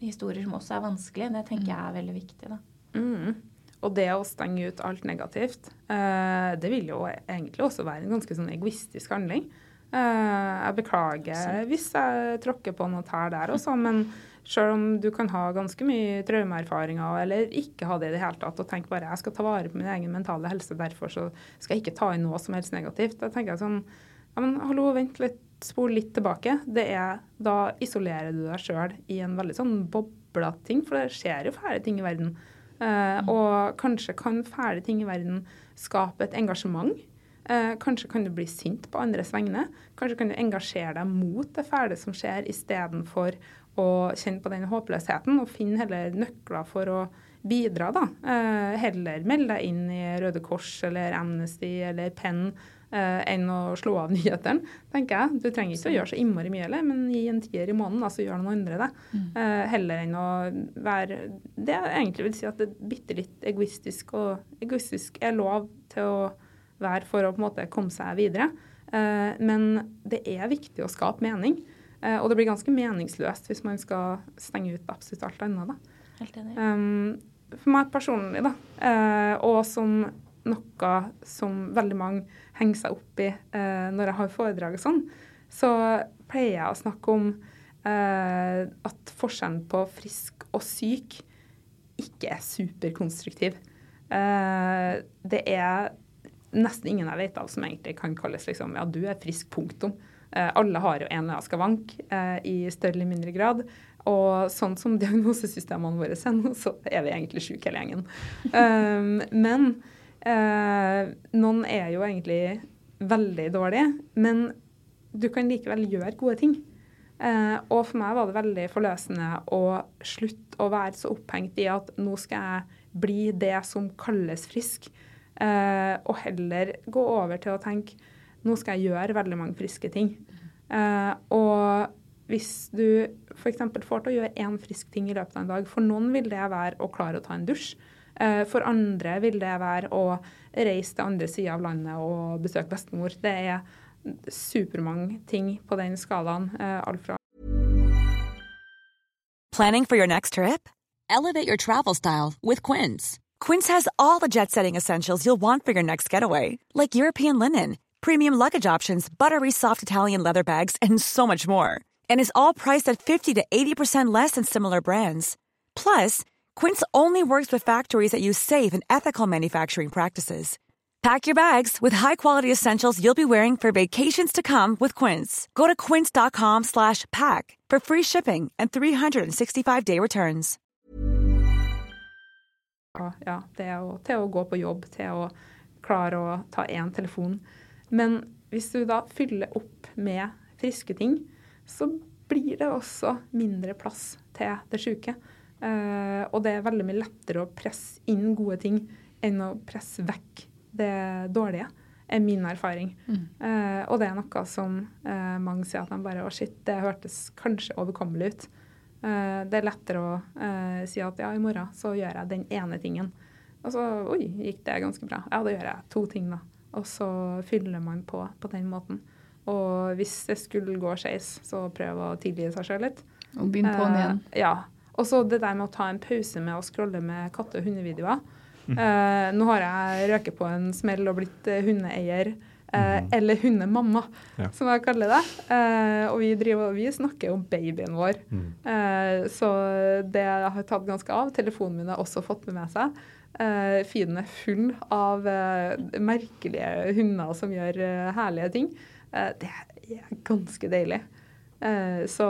historier som også er vanskelige, det tenker jeg er veldig viktig. da. Mm. Og det å stenge ut alt negativt, eh, det vil jo egentlig også være en ganske sånn egoistisk handling. Eh, jeg beklager hvis jeg tråkker på noe tær der også, men Selv om du kan ha ganske mye traumeerfaringer eller ikke ha det i det hele tatt, og tenke bare jeg skal ta vare på min egen mentale helse, derfor så skal jeg ikke ta inn noe som helst negativt. Da tenker jeg sånn ja, men hallo, vent litt, spol litt tilbake. Det er, da isolerer du deg sjøl i en veldig sånn bobla ting, for det skjer jo fæle ting i verden. Uh, og kanskje kan fæle ting i verden skape et engasjement. Uh, kanskje kan du bli sint på andres vegne. Kanskje kan du engasjere deg mot det fæle som skjer, istedenfor å kjenne på den håpløsheten, og finne heller nøkler for å bidra, da. Uh, heller melde deg inn i Røde Kors eller Amnesty eller Penn eh, enn å slå av nyhetene, tenker jeg. Du trenger ikke å gjøre så innmari mye heller, men gi en tier i måneden, så gjør noen andre det. Mm. Eh, heller enn å være Det jeg egentlig vil si at det er bitte litt egoistisk, og egoistisk er lov til å være for å på en måte komme seg videre. Eh, men det er viktig å skape mening. Eh, og det blir ganske meningsløst hvis man skal stenge ut absolutt alt annet. Da. Helt enig. For meg personlig, da, eh, og som noe som veldig mange henger seg opp i eh, når jeg har foredrag og sånn, så pleier jeg å snakke om eh, at forskjellen på frisk og syk ikke er superkonstruktiv. Eh, det er nesten ingen jeg vet av som egentlig kan kalles liksom, ja, du er frisk, punktum. Eh, alle har jo en eller annen skavank eh, i større eller mindre grad. Og sånn som diagnosesystemene våre er nå, så er vi egentlig syke hele gjengen. Um, men Eh, noen er jo egentlig veldig dårlige, men du kan likevel gjøre gode ting. Eh, og for meg var det veldig forløsende å slutte å være så opphengt i at nå skal jeg bli det som kalles frisk, eh, og heller gå over til å tenke nå skal jeg gjøre veldig mange friske ting. Eh, og hvis du f.eks. får til å gjøre én frisk ting i løpet av en dag, for noen vil det være å klare å ta en dusj. Eh, for andre vil det være å reise til andre sida av landet og besøke bestemor. Det er supermange ting på den skalaen. Eh, alt fra Planning for your next trip? Elevate your travel style with Quince. Quince has all the jet setting essentials you'll want for your next getaway, like European linen, premium luggage options, buttery soft Italian leather bags, and so much more. And is all priced at 50 to 80% less than similar brands. Plus, Quince only works with factories that use safe and ethical manufacturing practices. Pack your bags with high-quality essentials you'll be wearing for vacations to come with Quince. Go to quince.com/pack for free shipping and 365-day returns. Ja, det er å, til å gå på jobb, til å klare å ta en telefon. Men hvis du da fyller opp med friske ting, så blir det også mindre plass til det sjuke. Uh, og det er veldig mye lettere å presse inn gode ting enn å presse vekk det dårlige, er min erfaring. Mm. Uh, og det er noe som uh, mange sier at de bare Å, shit, det hørtes kanskje overkommelig ut. det er lettere å si at ja, i morgen så gjør jeg den ene tingen. Og så oi, gikk det ganske bra. Ja, da gjør jeg to ting, da. Og så fyller man på på den måten. Og hvis det skulle gå skeis, så prøv å tilgi seg sjøl litt. Og begynne på'n igjen. Ja. Og så det der med å ta en pause med å scrolle med katte- og hundevideoer. Mm. Uh, nå har jeg røket på en smell og blitt uh, hundeeier. Uh, mm. Eller hundemamma, ja. som jeg kaller det. og vi, driver, vi snakker om babyen vår. Mm. så det har tatt ganske av. Telefonen min har også fått med seg. Uh, feeden er full av merkelige hunder som gjør herlige ting. det er ganske deilig. Eh, så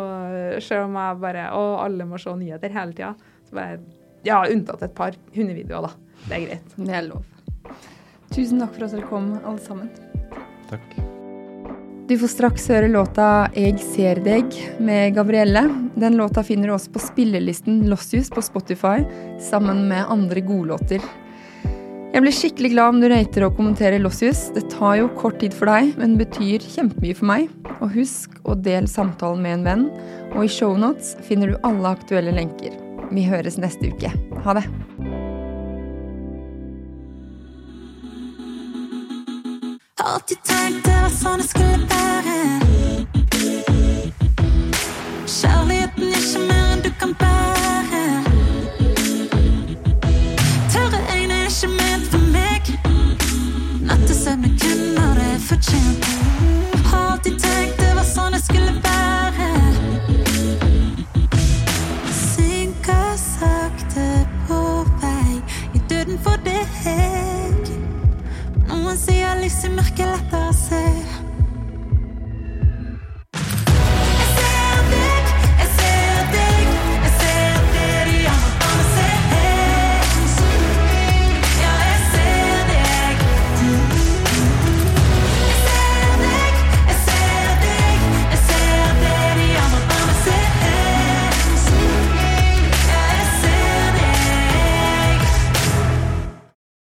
selv om jeg bare Og alle må se nyheter hele tida, så bare Ja, unntatt et par hundevideoer, da. Det er greit. Det er lov. Tusen takk for at dere kom, alle sammen. Takk. Du får straks høre låta 'Eg ser deg' med Gabrielle. Den låta finner du også på spillelisten Lossius på Spotify, sammen med andre godlåter. Jeg blir skikkelig glad om du rater og kommenterer Lossius. Det tar jo kort tid for deg, men betyr kjempemye for meg. Og husk å dele samtalen med en venn. Og i shownotes finner du alle aktuelle lenker. Vi høres neste uke. Ha det. Alltid tenkt det var sånn det skulle være. Kjærligheten er ikke mer enn du kan bære. men kjenner det fortjent. Har alltid tenkt det var sånn det skulle være. Synker sakte på vei i døden for deg. Noen sier lys i mørket letter seg.